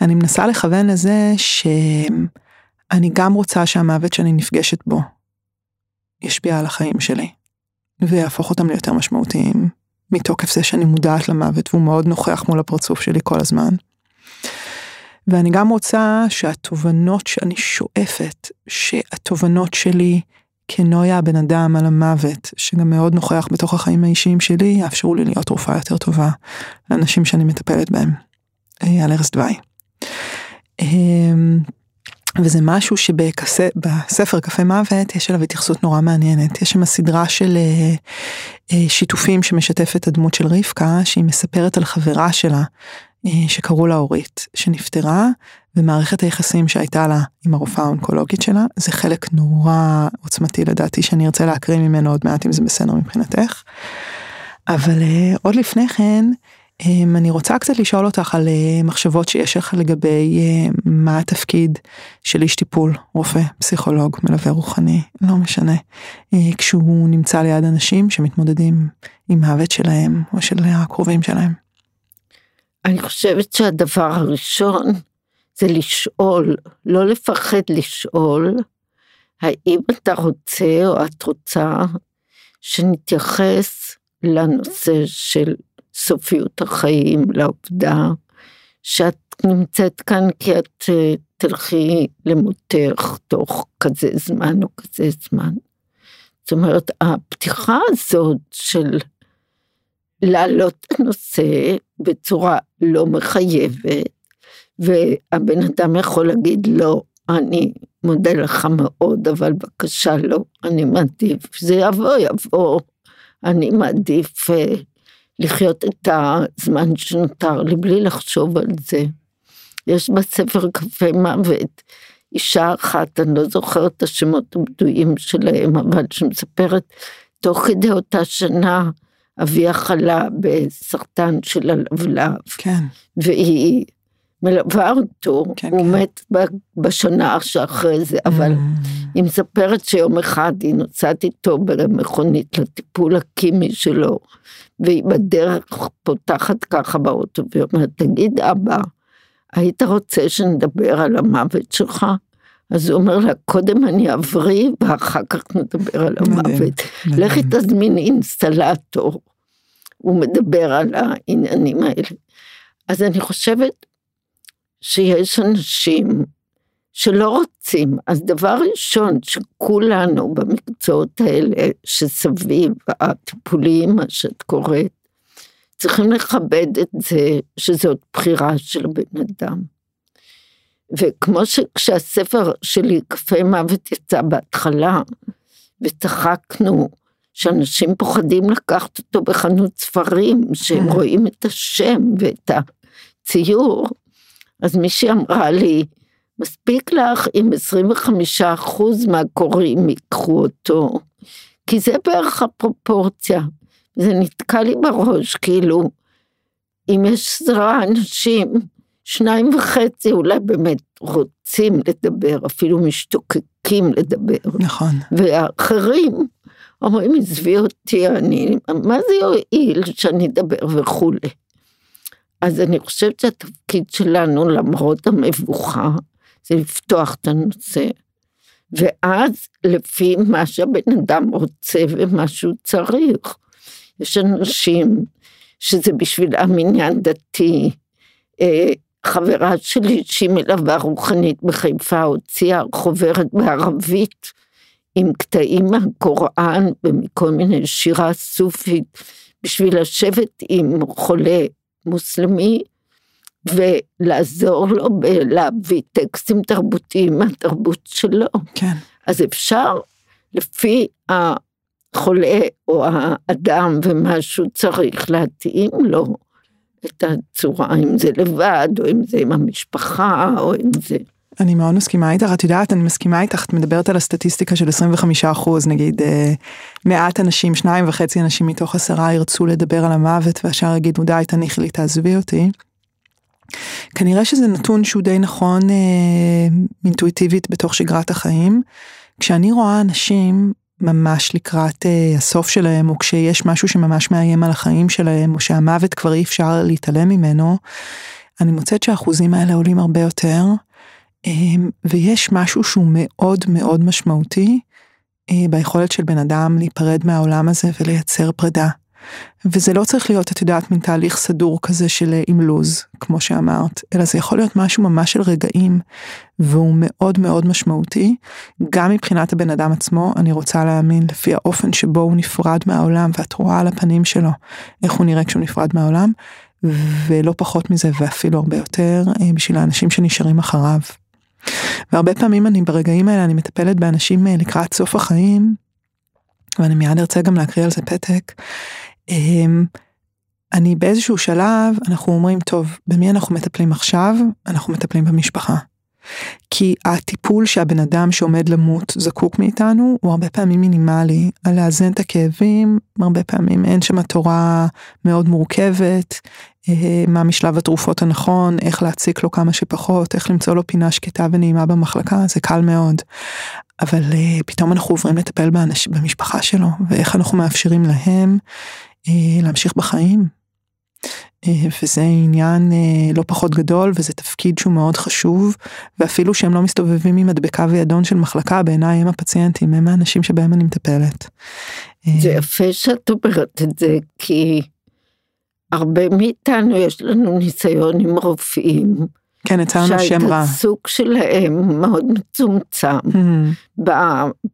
אני מנסה לכוון לזה שאני גם רוצה שהמוות שאני נפגשת בו ישפיע על החיים שלי, ויהפוך אותם ליותר משמעותיים, מתוקף זה שאני מודעת למוות והוא מאוד נוכח מול הפרצוף שלי כל הזמן. ואני גם רוצה שהתובנות שאני שואפת, שהתובנות שלי כנויה הבן אדם על המוות, שגם מאוד נוכח בתוך החיים האישיים שלי, יאפשרו לי להיות תרופה יותר טובה לאנשים שאני מטפלת בהם. על ערש דווי. אמ, וזה משהו שבספר קפה מוות יש עליו התייחסות נורא מעניינת. יש שם סדרה של אה, אה, שיתופים שמשתפת הדמות של רבקה, שהיא מספרת על חברה שלה, אה, שקראו לה אורית, שנפטרה, ומערכת היחסים שהייתה לה עם הרופאה האונקולוגית שלה, זה חלק נורא עוצמתי לדעתי, שאני ארצה להקריא ממנו עוד מעט אם זה בסדר מבחינתך. אבל עוד לפני כן, אמ, אני רוצה קצת לשאול אותך על אה, מחשבות שיש לך לגבי אה, מה התפקיד של איש טיפול, רופא, פסיכולוג, מלווה רוחני, לא משנה, אה, כשהוא נמצא ליד אנשים שמתמודדים עם מוות שלהם או של הקרובים שלהם. אני חושבת שהדבר הראשון זה לשאול, לא לפחד לשאול, האם אתה רוצה או את רוצה שנתייחס לנושא של סופיות החיים, לעובדה שאת נמצאת כאן כי את אה, תלכי למותך תוך כזה זמן או כזה זמן. זאת אומרת, הפתיחה הזאת של להעלות את הנושא בצורה לא מחייבת, והבן אדם יכול להגיד לא, אני מודה לך מאוד, אבל בבקשה לא, אני מעדיף, זה יבוא, יבוא, אני מעדיף אה, לחיות את הזמן שנותר לי בלי לחשוב על זה. יש בספר קפה מוות אישה אחת, אני לא זוכרת את השמות הבדויים שלהם, אבל שמספרת, תוך כדי אותה שנה, אביה חלה בסרטן של הלבלב. כן. והיא מלווה אותו, כן, הוא כן. מת בשנה שאחרי זה, אבל mm. היא מספרת שיום אחד היא נוסעת איתו במכונית לטיפול הקימי שלו, והיא בדרך פותחת ככה באוטו, והיא אומרת, תגיד אבא, היית רוצה שנדבר על המוות שלך? אז הוא אומר לה, קודם אני אבריא ואחר כך נדבר על המוות. לכי תזמין אינסטלטור. הוא מדבר על העניינים האלה. אז אני חושבת שיש אנשים שלא רוצים, אז דבר ראשון שכולנו במקצועות האלה שסביב הטיפוליים, מה שאת קוראת, צריכים לכבד את זה שזאת בחירה של הבן אדם. וכמו שכשהספר שלי, קפה מוות, יצא בהתחלה, וצחקנו שאנשים פוחדים לקחת אותו בחנות ספרים, שהם כן. רואים את השם ואת הציור, אז מישהי אמרה לי, מספיק לך אם 25% מהקוראים ייקחו אותו, כי זה בערך הפרופורציה. זה נתקע לי בראש, כאילו, אם יש עשרה אנשים, שניים וחצי אולי באמת רוצים לדבר, אפילו משתוקקים לדבר. נכון. והאחרים אומרים, עזבי אותי, אני, מה זה יועיל שאני אדבר וכולי. אז אני חושבת שהתפקיד שלנו, למרות המבוכה, זה לפתוח את הנושא. ואז לפי מה שהבן אדם רוצה ומה שהוא צריך. יש אנשים שזה בשבילם עניין דתי. אה, חברה שלי שהיא מלווה רוחנית בחיפה הוציאה חוברת בערבית עם קטעים מהקוראן ומכל מיני שירה סופית בשביל לשבת עם חולה מוסלמי ולעזור לו להביא טקסטים תרבותיים מהתרבות שלו. כן. אז אפשר, לפי החולה או האדם ומה שהוא צריך להתאים לו את הצורה, אם זה לבד, או אם זה עם המשפחה, או אם זה... אני מאוד מסכימה איתך, את יודעת, אני מסכימה איתך, את מדברת על הסטטיסטיקה של 25 אחוז, נגיד אה, מעט אנשים, שניים וחצי אנשים מתוך עשרה ירצו לדבר על המוות והשאר יגידו די תניחי לי תעזבי אותי. כנראה שזה נתון שהוא די נכון אה, אינטואיטיבית בתוך שגרת החיים. כשאני רואה אנשים ממש לקראת אה, הסוף שלהם, או כשיש משהו שממש מאיים על החיים שלהם, או שהמוות כבר אי אפשר להתעלם ממנו, אני מוצאת שהאחוזים האלה עולים הרבה יותר. אמ, ויש משהו שהוא מאוד מאוד משמעותי אה, ביכולת של בן אדם להיפרד מהעולם הזה ולייצר פרידה. וזה לא צריך להיות, את יודעת, מין תהליך סדור כזה של אה, עם לוז, כמו שאמרת, אלא זה יכול להיות משהו ממש של רגעים, והוא מאוד מאוד משמעותי, גם מבחינת הבן אדם עצמו, אני רוצה להאמין לפי האופן שבו הוא נפרד מהעולם, ואת רואה על הפנים שלו איך הוא נראה כשהוא נפרד מהעולם, ולא פחות מזה ואפילו הרבה יותר אה, בשביל האנשים שנשארים אחריו. והרבה פעמים אני ברגעים האלה אני מטפלת באנשים אה, לקראת סוף החיים, ואני מיד ארצה גם להקריא על זה פתק. אמ, אני באיזשהו שלב אנחנו אומרים טוב במי אנחנו מטפלים עכשיו אנחנו מטפלים במשפחה. כי הטיפול שהבן אדם שעומד למות זקוק מאיתנו הוא הרבה פעמים מינימלי, על לאזן את הכאבים, הרבה פעמים אין שם תורה מאוד מורכבת, מה משלב התרופות הנכון, איך להציק לו כמה שפחות, איך למצוא לו פינה שקטה ונעימה במחלקה, זה קל מאוד. אבל אה, פתאום אנחנו עוברים לטפל באנש, במשפחה שלו, ואיך אנחנו מאפשרים להם אה, להמשיך בחיים. וזה עניין לא פחות גדול וזה תפקיד שהוא מאוד חשוב ואפילו שהם לא מסתובבים עם מדבקה וידון של מחלקה בעיניי הם הפציינטים הם האנשים שבהם אני מטפלת. זה יפה שאת אומרת את זה כי הרבה מאיתנו יש לנו ניסיון עם רופאים. כן, יצא שם רע. שההתעסוק שלהם מאוד מצומצם mm-hmm.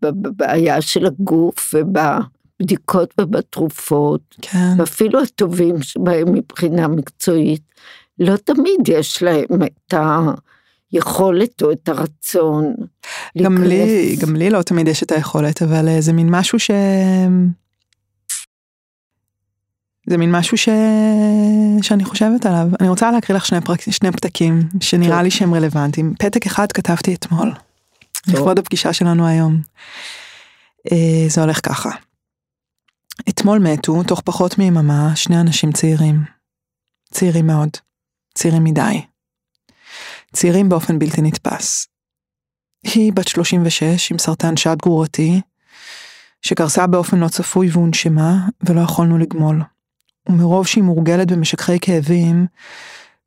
בבעיה של הגוף ובבדיקות ובתרופות, כן. ואפילו הטובים שבהם מבחינה מקצועית, לא תמיד יש להם את היכולת או את הרצון. גם לי, גם לי לא תמיד יש את היכולת, אבל אה, זה מין משהו ש... זה מין משהו ש... שאני חושבת עליו. אני רוצה להקריא לך שני, פרק... שני פתקים שנראה טוב. לי שהם רלוונטיים. פתק אחד כתבתי אתמול, לכבוד הפגישה שלנו היום. אה, זה הולך ככה. אתמול מתו, תוך פחות מיממה, שני אנשים צעירים. צעירים מאוד. צעירים מדי. צעירים באופן בלתי נתפס. היא בת 36 עם סרטן שד גרורתי, שקרסה באופן לא צפוי והונשמה, ולא יכולנו לגמול. ומרוב שהיא מורגלת במשככי כאבים,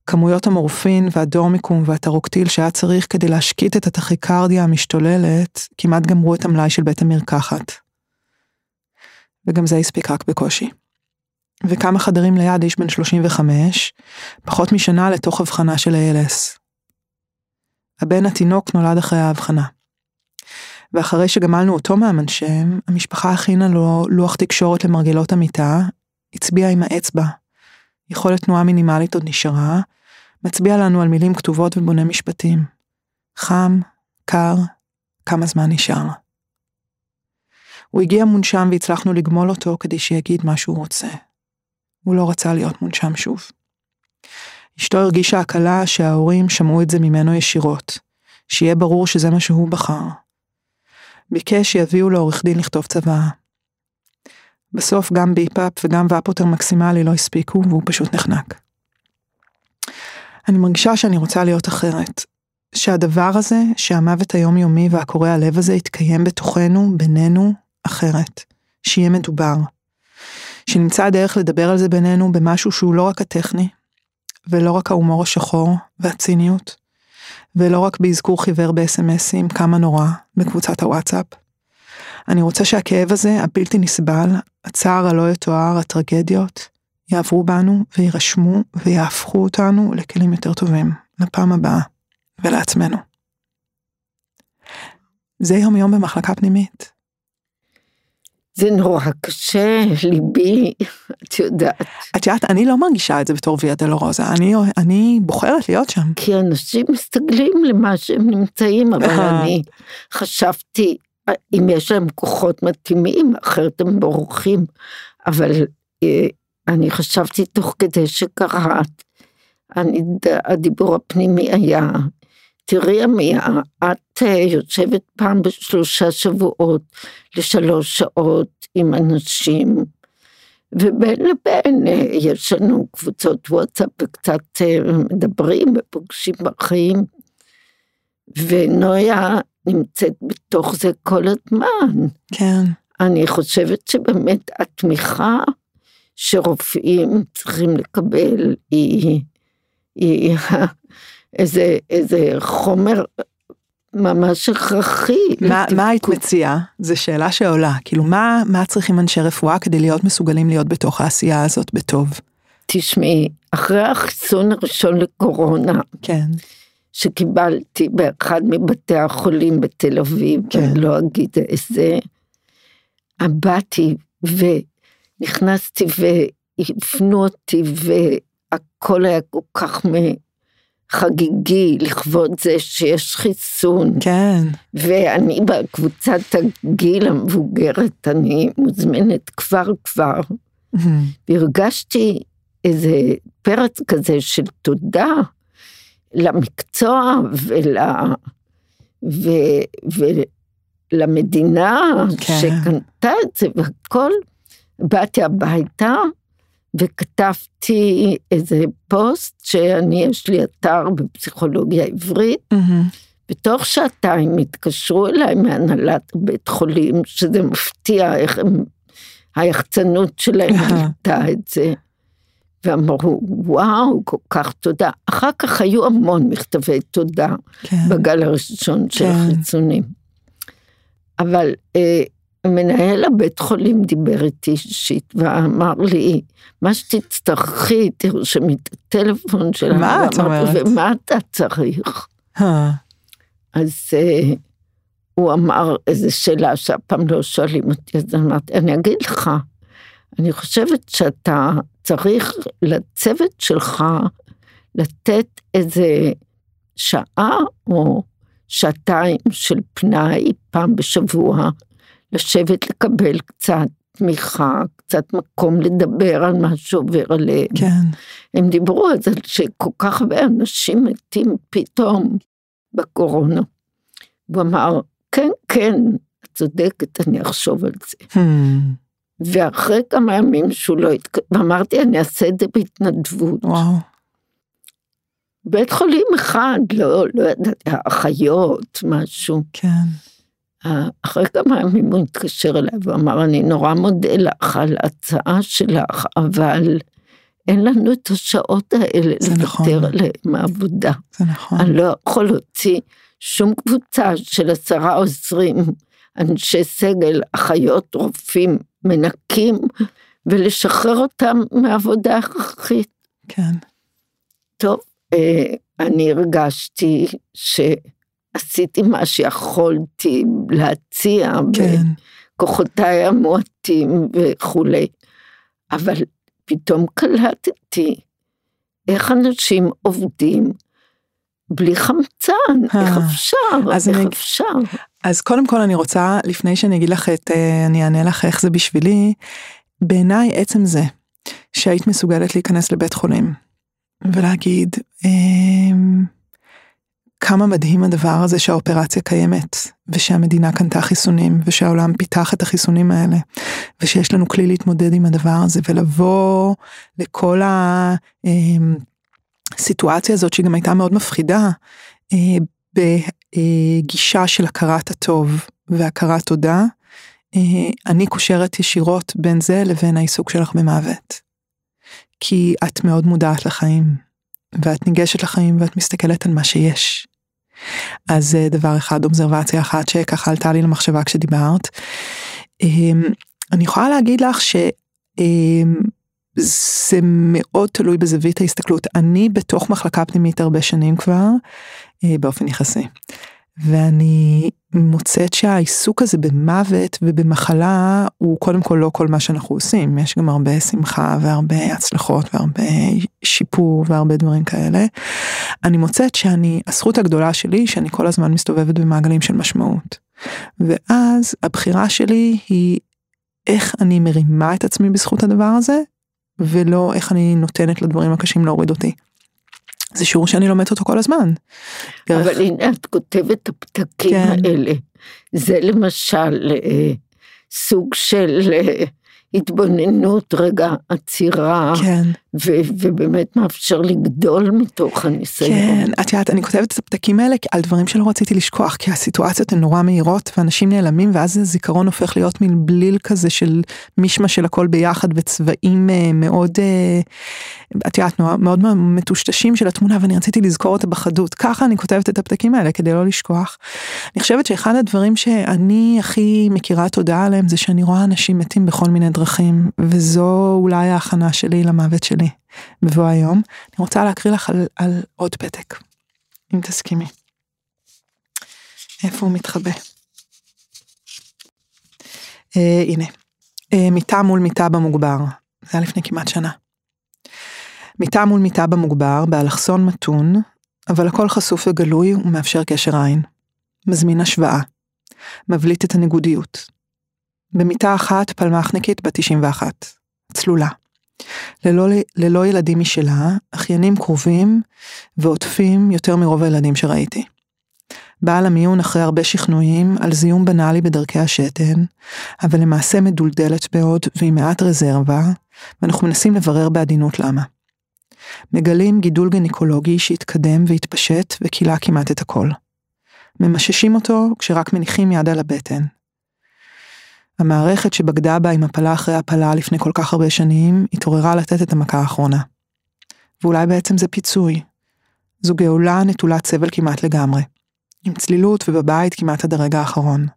כמויות המורפין והדורמיקום והטרוקטיל שהיה צריך כדי להשקיט את הטכיקרדיה המשתוללת, כמעט גמרו את המלאי של בית המרקחת. וגם זה הספיק רק בקושי. וכמה חדרים ליד איש בן 35, פחות משנה לתוך הבחנה של ALS. הבן התינוק נולד אחרי ההבחנה. ואחרי שגמלנו אותו מהמנשם, המשפחה הכינה לו לוח תקשורת למרגלות המיטה, הצביע עם האצבע. יכולת תנועה מינימלית עוד נשארה, מצביע לנו על מילים כתובות ובונה משפטים. חם, קר, כמה זמן נשאר. הוא הגיע מונשם והצלחנו לגמול אותו כדי שיגיד מה שהוא רוצה. הוא לא רצה להיות מונשם שוב. אשתו הרגישה הקלה שההורים שמעו את זה ממנו ישירות, שיהיה ברור שזה מה שהוא בחר. ביקש שיביאו לעורך דין לכתוב צוואה. בסוף גם ביפאפ וגם ואפוטר מקסימלי לא הספיקו והוא פשוט נחנק. אני מרגישה שאני רוצה להיות אחרת. שהדבר הזה, שהמוות היומיומי והקורע הלב הזה יתקיים בתוכנו, בינינו, אחרת. שיהיה מדובר. שנמצא הדרך לדבר על זה בינינו במשהו שהוא לא רק הטכני, ולא רק ההומור השחור והציניות, ולא רק באזכור חיוור בסמסים כמה נורא בקבוצת הוואטסאפ, אני רוצה שהכאב הזה, הבלתי נסבל, הצער הלא יתואר, הטרגדיות, יעברו בנו ויירשמו ויהפכו אותנו לכלים יותר טובים, לפעם הבאה ולעצמנו. זה יום יום במחלקה פנימית. זה נורא קשה, ליבי, (laughs) את יודעת. את יודעת, אני לא מרגישה את זה בתור ויה דלרוזה, אני, אני בוחרת להיות שם. כי אנשים מסתגלים למה שהם נמצאים, אבל אני חשבתי, אם יש להם כוחות מתאימים, אחרת הם בורחים. אבל אה, אני חשבתי תוך כדי שקראת, אני, הדיבור הפנימי היה תראי עמיה, את אה, יושבת פעם בשלושה שבועות לשלוש שעות עם אנשים, ובין לבין אה, יש לנו קבוצות וואטסאפ וקצת מדברים ופוגשים בחיים, ונויה נמצאת בתוך זה כל הזמן. כן. אני חושבת שבאמת התמיכה שרופאים צריכים לקבל היא, היא איזה, איזה חומר ממש הכרחי. מה, מה היית מציעה? זו שאלה שעולה. כאילו, מה, מה צריכים אנשי רפואה כדי להיות מסוגלים להיות בתוך העשייה הזאת בטוב? תשמעי, אחרי החיסון הראשון לקורונה, כן. שקיבלתי באחד מבתי החולים בתל אביב, כן. אני לא אגיד איזה, באתי ונכנסתי והפנו אותי והכל היה כל כך חגיגי לכבוד זה שיש חיסון. כן. ואני בקבוצת הגיל המבוגרת, אני מוזמנת כבר כבר. והרגשתי איזה פרץ כזה של תודה למקצוע ול... ו... ולמדינה כן. שקנתה את זה והכל. באתי הביתה וכתבתי איזה פוסט שאני, יש לי אתר בפסיכולוגיה עברית. Mm-hmm. בתוך שעתיים התקשרו אליי מהנהלת בית חולים, שזה מפתיע איך הם, היחצנות שלהם הייתה את זה. ואמרו, וואו, כל כך תודה. אחר כך היו המון מכתבי תודה כן. בגל הראשון של כן. החיצונים. אבל אה, מנהל הבית חולים דיבר איתי אישית ואמר לי, מה שתצטרכי, תרשמי את הטלפון שלה. מה את אומרת? ומה אתה צריך? אז uh, הוא אמר איזו שאלה שאף פעם לא שואלים אותי, אז אמרתי, אני אגיד לך, אני חושבת שאתה צריך לצוות שלך לתת איזה שעה או שעתיים של פנאי פעם בשבוע, לשבת לקבל קצת תמיכה, קצת מקום לדבר על מה שעובר עליהם. כן. הם דיברו על זה שכל כך הרבה אנשים מתים פתאום בקורונה. הוא אמר, כן, כן, את צודקת, אני אחשוב על זה. Hmm. ואחרי כמה ימים שהוא לא התקדם, ואמרתי, אני אעשה את זה בהתנדבות. וואו. בית חולים אחד, לא, לא ידעתי, אחיות, משהו. כן. אחרי כמה ימים הוא התקשר אליי ואמר, אני נורא מודה לך על ההצעה שלך, אבל אין לנו את השעות האלה לוותר נכון. עליהן מעבודה. זה נכון. אני לא יכול להוציא שום קבוצה של עשרה עוזרים, אנשי סגל, אחיות, רופאים, מנקים, ולשחרר אותם מעבודה הכרחית. כן. טוב, אה, אני הרגשתי ש... עשיתי מה שיכולתי להציע, כן. בכוחותיי המועטים וכולי, אבל פתאום קלטתי איך אנשים עובדים בלי חמצן, אה, איך אפשר, איך אני, אפשר. אז קודם כל אני רוצה, לפני שאני אגיד לך את, אה, אני אענה לך איך זה בשבילי, בעיניי עצם זה שהיית מסוגלת להיכנס לבית חולים ולהגיד, אה, כמה מדהים הדבר הזה שהאופרציה קיימת, ושהמדינה קנתה חיסונים, ושהעולם פיתח את החיסונים האלה, ושיש לנו כלי להתמודד עם הדבר הזה, ולבוא לכל הסיטואציה הזאת שהיא גם הייתה מאוד מפחידה, אה, בגישה של הכרת הטוב והכרת תודה, אה, אני קושרת ישירות בין זה לבין העיסוק שלך במוות. כי את מאוד מודעת לחיים, ואת ניגשת לחיים ואת מסתכלת על מה שיש. אז זה דבר אחד, אובזרבציה אחת שככה עלתה לי למחשבה כשדיברת. אמ, אני יכולה להגיד לך שזה אמ, מאוד תלוי בזווית ההסתכלות. אני בתוך מחלקה פנימית הרבה שנים כבר, אה, באופן יחסי. ואני מוצאת שהעיסוק הזה במוות ובמחלה הוא קודם כל לא כל מה שאנחנו עושים, יש גם הרבה שמחה והרבה הצלחות והרבה שיפור והרבה דברים כאלה. אני מוצאת שאני, הזכות הגדולה שלי שאני כל הזמן מסתובבת במעגלים של משמעות. ואז הבחירה שלי היא איך אני מרימה את עצמי בזכות הדבר הזה, ולא איך אני נותנת לדברים הקשים להוריד אותי. זה שיעור שאני לומדת אותו כל הזמן. דרך... אבל הנה את כותבת את הפתקים כן. האלה. זה למשל אה, סוג של אה, התבוננות, רגע, עצירה, כן. ו- ובאמת מאפשר לגדול מתוך הניסיון. כן, את יודעת, אני כותבת את הפתקים האלה על דברים שלא רציתי לשכוח, כי הסיטואציות הן נורא מהירות, ואנשים נעלמים, ואז הזיכרון הופך להיות מין בליל כזה של מישמע של הכל ביחד, וצבעים אה, מאוד, אה, את יודעת, מאוד מטושטשים של התמונה, ואני רציתי לזכור אותה בחדות. ככה אני כותבת את הפתקים האלה, כדי לא לשכוח. אני חושבת שאחד הדברים שאני הכי מכירה תודה עליהם, זה שאני רואה אנשים מתים בכל מיני. דרכים, וזו אולי ההכנה שלי למוות שלי בבוא היום. אני רוצה להקריא לך על, על עוד פתק, אם תסכימי. איפה הוא מתחבא? אה, הנה, אה, מיטה מול מיטה במוגבר, זה היה לפני כמעט שנה. מיטה מול מיטה במוגבר, באלכסון מתון, אבל הכל חשוף וגלוי ומאפשר קשר עין. מזמין השוואה. מבליט את הניגודיות. במיטה אחת פלמחניקית בת 91, צלולה. ללא, ללא ילדים משלה, אחיינים קרובים ועוטפים יותר מרוב הילדים שראיתי. באה למיון אחרי הרבה שכנועים על זיהום בנאלי בדרכי השתן, אבל למעשה מדולדלת מאוד ועם מעט רזרבה, ואנחנו מנסים לברר בעדינות למה. מגלים גידול גניקולוגי שהתקדם והתפשט וכילה כמעט את הכל. ממששים אותו כשרק מניחים יד על הבטן, המערכת שבגדה בה עם הפלה אחרי הפלה לפני כל כך הרבה שנים, התעוררה לתת את המכה האחרונה. ואולי בעצם זה פיצוי. זו גאולה נטולת סבל כמעט לגמרי. עם צלילות ובבית כמעט עד הרגע האחרון.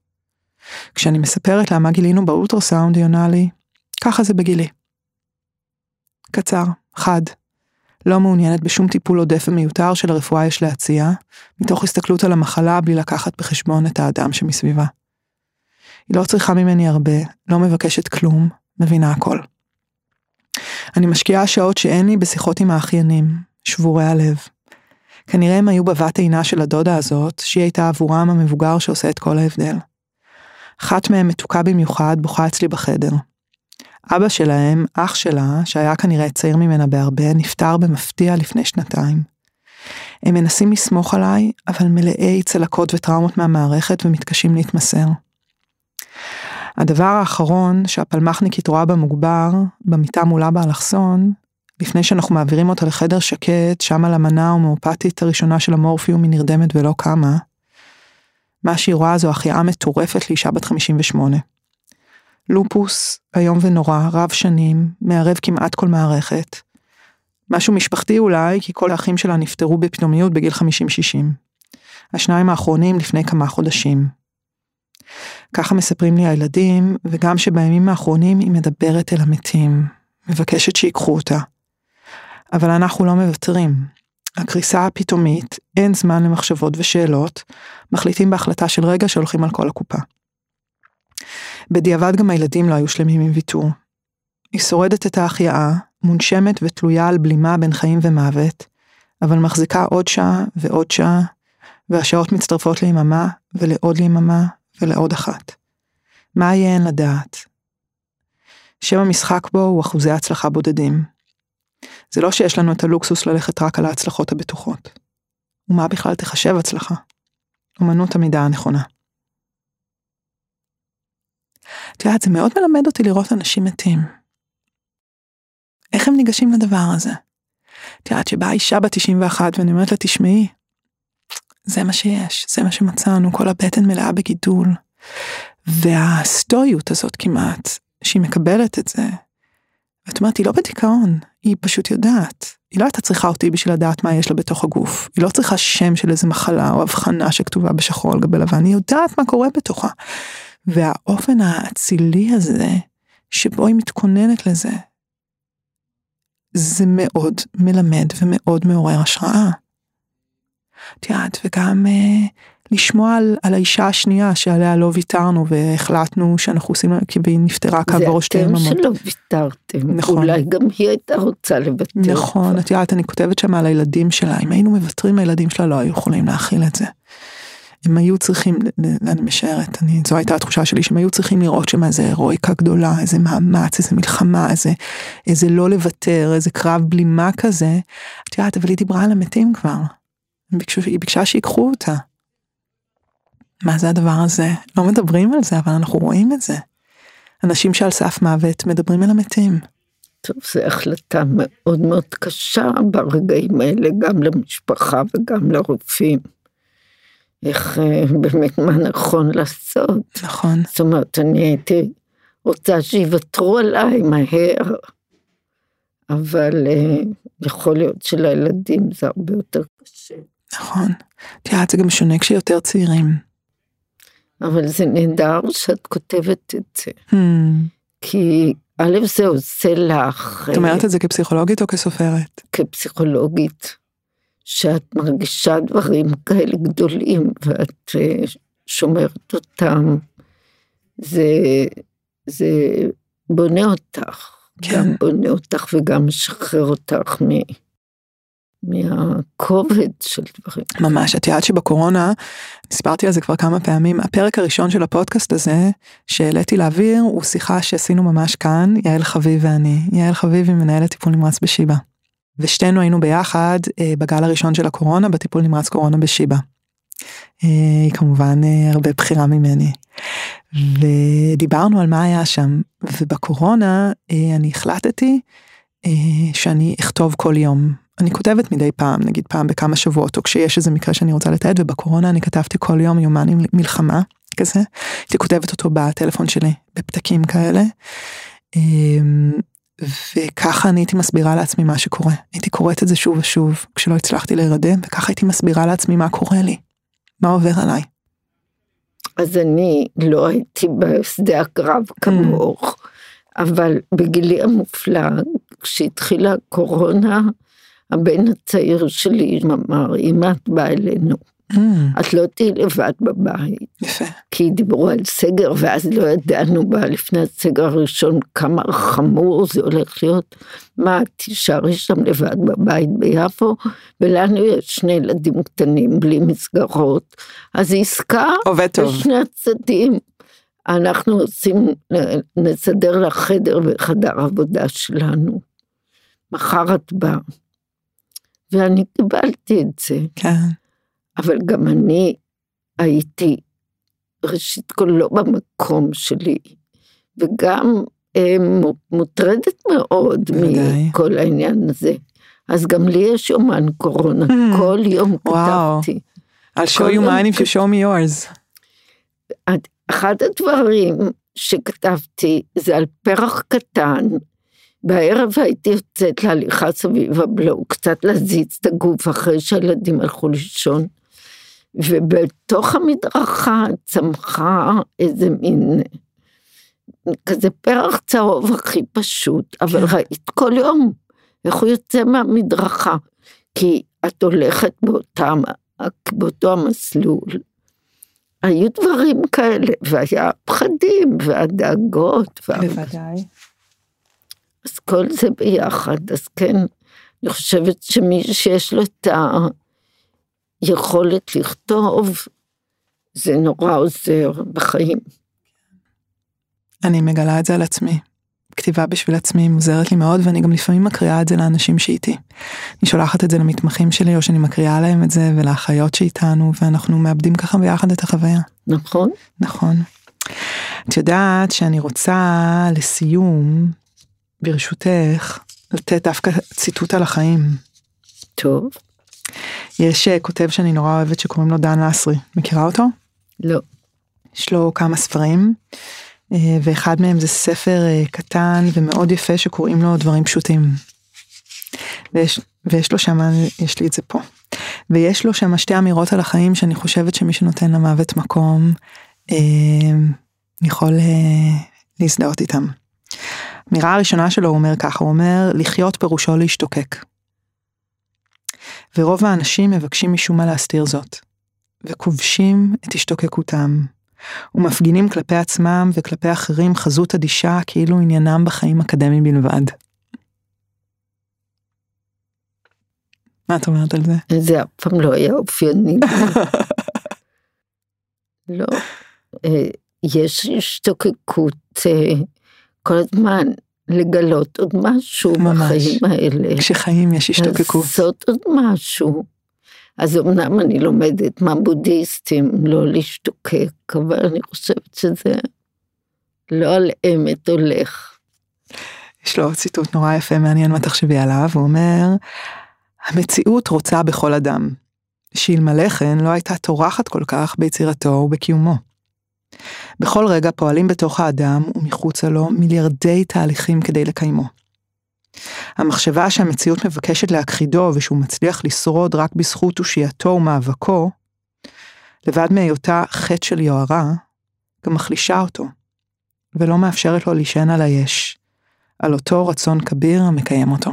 כשאני מספרת לה מה גילינו באולטרסאונד, היא עונה לי, ככה זה בגילי. קצר, חד. לא מעוניינת בשום טיפול עודף ומיותר שלרפואה יש להציע, מתוך הסתכלות על המחלה בלי לקחת בחשבון את האדם שמסביבה. היא לא צריכה ממני הרבה, לא מבקשת כלום, מבינה הכל. אני משקיעה שעות שאין לי בשיחות עם האחיינים, שבורי הלב. כנראה הם היו בבת עינה של הדודה הזאת, שהיא הייתה עבורם המבוגר שעושה את כל ההבדל. אחת מהם מתוקה במיוחד, בוכה אצלי בחדר. אבא שלהם, אח שלה, שהיה כנראה צעיר ממנה בהרבה, נפטר במפתיע לפני שנתיים. הם מנסים לסמוך עליי, אבל מלאי צלקות וטראומות מהמערכת ומתקשים להתמסר. הדבר האחרון שהפלמחניקית רואה במוגבר, במיטה מולה באלכסון, לפני שאנחנו מעבירים אותה לחדר שקט, שם על המנה ההומאופתית הראשונה של המורפיום היא נרדמת ולא קמה, מה שהיא רואה זו החייאה מטורפת לאישה בת 58. לופוס, איום ונורא, רב שנים, מערב כמעט כל מערכת. משהו משפחתי אולי, כי כל האחים שלה נפטרו בפתאומיות בגיל 50-60. השניים האחרונים לפני כמה חודשים. ככה מספרים לי הילדים, וגם שבימים האחרונים היא מדברת אל המתים, מבקשת שיקחו אותה. אבל אנחנו לא מוותרים. הקריסה הפתאומית, אין זמן למחשבות ושאלות, מחליטים בהחלטה של רגע שהולכים על כל הקופה. בדיעבד גם הילדים לא היו שלמים עם ויתור. היא שורדת את ההחייאה, מונשמת ותלויה על בלימה בין חיים ומוות, אבל מחזיקה עוד שעה ועוד שעה, והשעות מצטרפות ליממה ולעוד ליממה ולעוד אחת. מה יהיה אין לדעת? שם המשחק בו הוא אחוזי הצלחה בודדים. זה לא שיש לנו את הלוקסוס ללכת רק על ההצלחות הבטוחות. ומה בכלל תחשב הצלחה? אמנות המידה הנכונה. את יודעת, זה מאוד מלמד אותי לראות אנשים מתים. איך הם ניגשים לדבר הזה? את יודעת, שבאה אישה בת 91 ואני אומרת לה, תשמעי, זה מה שיש, זה מה שמצאנו, כל הבטן מלאה בגידול. והסטואיות הזאת כמעט, שהיא מקבלת את זה, ואת אומרת, היא לא בדיכאון, היא פשוט יודעת. היא לא הייתה צריכה אותי בשביל לדעת מה יש לה בתוך הגוף. היא לא צריכה שם של איזה מחלה או הבחנה שכתובה בשחור על גבי לבן, היא יודעת מה קורה בתוכה. והאופן האצילי הזה, שבו היא מתכוננת לזה, זה מאוד מלמד ומאוד מעורר השראה. את יודעת, וגם אה, לשמוע על, על האישה השנייה שעליה לא ויתרנו והחלטנו שאנחנו עושים, כי היא נפטרה כעבור שתי יממות. זה אתם שלא ויתרתם, נכון. אולי גם היא הייתה רוצה לוותר. נכון, את יודעת, אני כותבת שם על הילדים שלה, אם היינו מוותרים הילדים שלה לא היו יכולים להכיל את זה. הם היו צריכים, אני משערת, אני, זו הייתה התחושה שלי, שהם היו צריכים לראות שם איזה הירואיקה גדולה, איזה מאמץ, איזה מלחמה, איזה, איזה לא לוותר, איזה קרב בלימה כזה. את יודעת, אבל היא דיברה על המתים כבר. ביקשו, היא ביקשה שיקחו אותה. מה זה הדבר הזה? לא מדברים על זה, אבל אנחנו רואים את זה. אנשים שעל סף מוות מדברים על המתים. טוב, זו החלטה מאוד מאוד קשה ברגעים האלה, גם למשפחה וגם לרופאים. איך אה, באמת מה נכון לעשות. נכון. זאת אומרת, אני הייתי רוצה שיוותרו עליי מהר, אבל אה, יכול להיות שלילדים זה הרבה יותר קשה. נכון. את יודעת, זה גם שונה כשיותר צעירים. אבל זה נהדר שאת כותבת את זה. Hmm. כי א', זה עושה לך... את אומרת את זה כפסיכולוגית או כסופרת? כפסיכולוגית. שאת מרגישה דברים כאלה גדולים ואת אה, שומרת אותם. זה, זה בונה אותך, כן. גם בונה אותך וגם משחרר אותך מ... מהכובד של דברים. ממש, את יודעת שבקורונה, סיפרתי על זה כבר כמה פעמים, הפרק הראשון של הפודקאסט הזה, שהעליתי לאוויר, הוא שיחה שעשינו ממש כאן, יעל חביב ואני. יעל חביב היא מנהלת טיפול נמרץ בשיבא. ושתינו היינו ביחד אה, בגל הראשון של הקורונה, בטיפול נמרץ קורונה בשיבא. אה, היא כמובן אה, הרבה בחירה ממני. ודיברנו על מה היה שם, ובקורונה אה, אני החלטתי שאני אכתוב כל יום אני כותבת מדי פעם, נגיד פעם בכמה שבועות, או כשיש איזה מקרה שאני רוצה לתעד, ובקורונה אני כתבתי כל יום יומן עם מלחמה כזה, הייתי כותבת אותו בטלפון שלי, בפתקים כאלה. אמ, וככה אני הייתי מסבירה לעצמי מה שקורה. הייתי קוראת את זה שוב ושוב, כשלא הצלחתי להירדם, וככה הייתי מסבירה לעצמי מה קורה לי, מה עובר עליי. אז אני לא הייתי בשדה הקרב כמוך, אבל בגילי המופלג, כשהתחילה הקורונה, הבן הצעיר שלי אמר, אמא את באה אלינו. Mm. את לא תהיי לבד בבית. יפה. כי דיברו על סגר, ואז לא ידענו בה לפני הסגר הראשון כמה חמור זה הולך להיות. מה, תישארי שם לבד בבית ביפו, ולנו יש שני ילדים קטנים בלי מסגרות. אז עסקה, עובד טוב. בשני הצדדים. אנחנו עושים, נסדר לך חדר בחדר עבודה שלנו. מחר את באה. ואני קיבלתי את זה. כן. אבל גם אני הייתי, ראשית כל לא במקום שלי, וגם אה, מוטרדת מאוד מכל העניין הזה. אז גם לי יש יומן קורונה, mm. כל יום כתבתי. I'll show you mine if you show me yours. אחד הדברים שכתבתי זה על פרח קטן בערב הייתי יוצאת להליכה סביב הבלוק, קצת להזיז את הגוף אחרי שהילדים הלכו לישון, ובתוך המדרכה צמחה איזה מין, כזה פרח צהוב הכי פשוט, אבל. ראית כל יום איך הוא יוצא מהמדרכה, כי את הולכת באותם, באותו המסלול. היו דברים כאלה, והיה פחדים והדאגות. בוודאי. אז כל זה ביחד, אז כן, אני חושבת שמי שיש לו את היכולת לכתוב, זה נורא עוזר בחיים. אני מגלה את זה על עצמי. כתיבה בשביל עצמי מוזרת לי מאוד, ואני גם לפעמים מקריאה את זה לאנשים שאיתי. אני שולחת את זה למתמחים שלי, או שאני מקריאה להם את זה, ולאחיות שאיתנו, ואנחנו מאבדים ככה ביחד את החוויה. נכון. נכון. את יודעת שאני רוצה לסיום ברשותך, לתת דווקא ציטוט על החיים. טוב. יש אה, כותב שאני נורא אוהבת שקוראים לו דן לסרי, מכירה אותו? לא. יש לו כמה ספרים, אה, ואחד מהם זה ספר אה, קטן ומאוד יפה שקוראים לו דברים פשוטים. ויש, ויש לו שם, יש לי את זה פה. ויש לו שם שתי אמירות על החיים שאני חושבת שמי שנותן למוות מקום, יכול להזדהות איתם. האמירה הראשונה שלו הוא אומר ככה, הוא אומר, לחיות פירושו להשתוקק. ורוב האנשים מבקשים משום מה להסתיר זאת, וכובשים את השתוקקותם, ומפגינים כלפי עצמם וכלפי אחרים חזות אדישה כאילו עניינם בחיים אקדמיים בלבד. מה את אומרת על זה? זה אף פעם לא היה אופייני. (laughs) לא. אה, יש השתוקקות אה, כל הזמן לגלות עוד משהו ממש. בחיים האלה. כשחיים יש השתוקקות. לעשות עוד משהו. אז אמנם אני לומדת מהבודהיסטים לא להשתוקק, אבל אני חושבת שזה לא על אמת הולך. יש לו ציטוט נורא יפה, מעניין מה תחשבי עליו, הוא אומר, המציאות רוצה בכל אדם, שאלמלא כן לא הייתה טורחת כל כך ביצירתו ובקיומו. בכל רגע פועלים בתוך האדם ומחוצה לו מיליארדי תהליכים כדי לקיימו. המחשבה שהמציאות מבקשת להכחידו ושהוא מצליח לשרוד רק בזכות תושייתו ומאבקו, לבד מהיותה חטא של יוהרה, גם מחלישה אותו, ולא מאפשרת לו להישען על היש, על אותו רצון כביר המקיים אותו.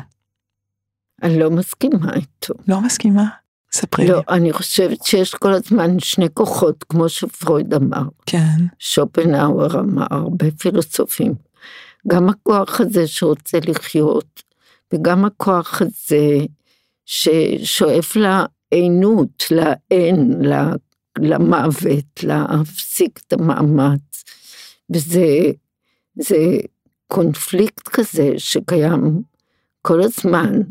אני לא מסכימה איתו. לא מסכימה? ספרי לי. לא, אני חושבת שיש כל הזמן שני כוחות, כמו שפרויד אמר, כן, שופנהאואר אמר, הרבה פילוסופים. גם הכוח הזה שרוצה לחיות, וגם הכוח הזה ששואף לעינות, לאין, ל- למוות, להפסיק את המאמץ. וזה זה קונפליקט כזה שקיים כל הזמן.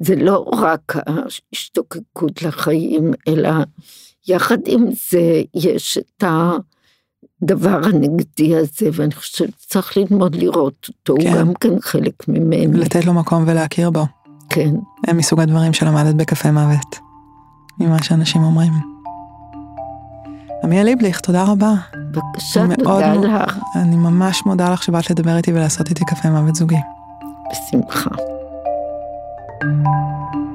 זה לא רק ההשתוקקות לחיים, אלא יחד עם זה יש את הדבר הנגדי הזה, ואני חושבת שצריך ללמוד לראות אותו, כן. הוא גם כן חלק ממני. לתת לו מקום ולהכיר בו. כן. הם מסוג הדברים שלמדת בקפה מוות. ממה שאנשים אומרים. עמיאל ליבליך, תודה רבה. בבקשה, תודה לך. אני ממש מודה לך שבאת לדבר איתי ולעשות איתי קפה מוות זוגי. בשמחה. thank you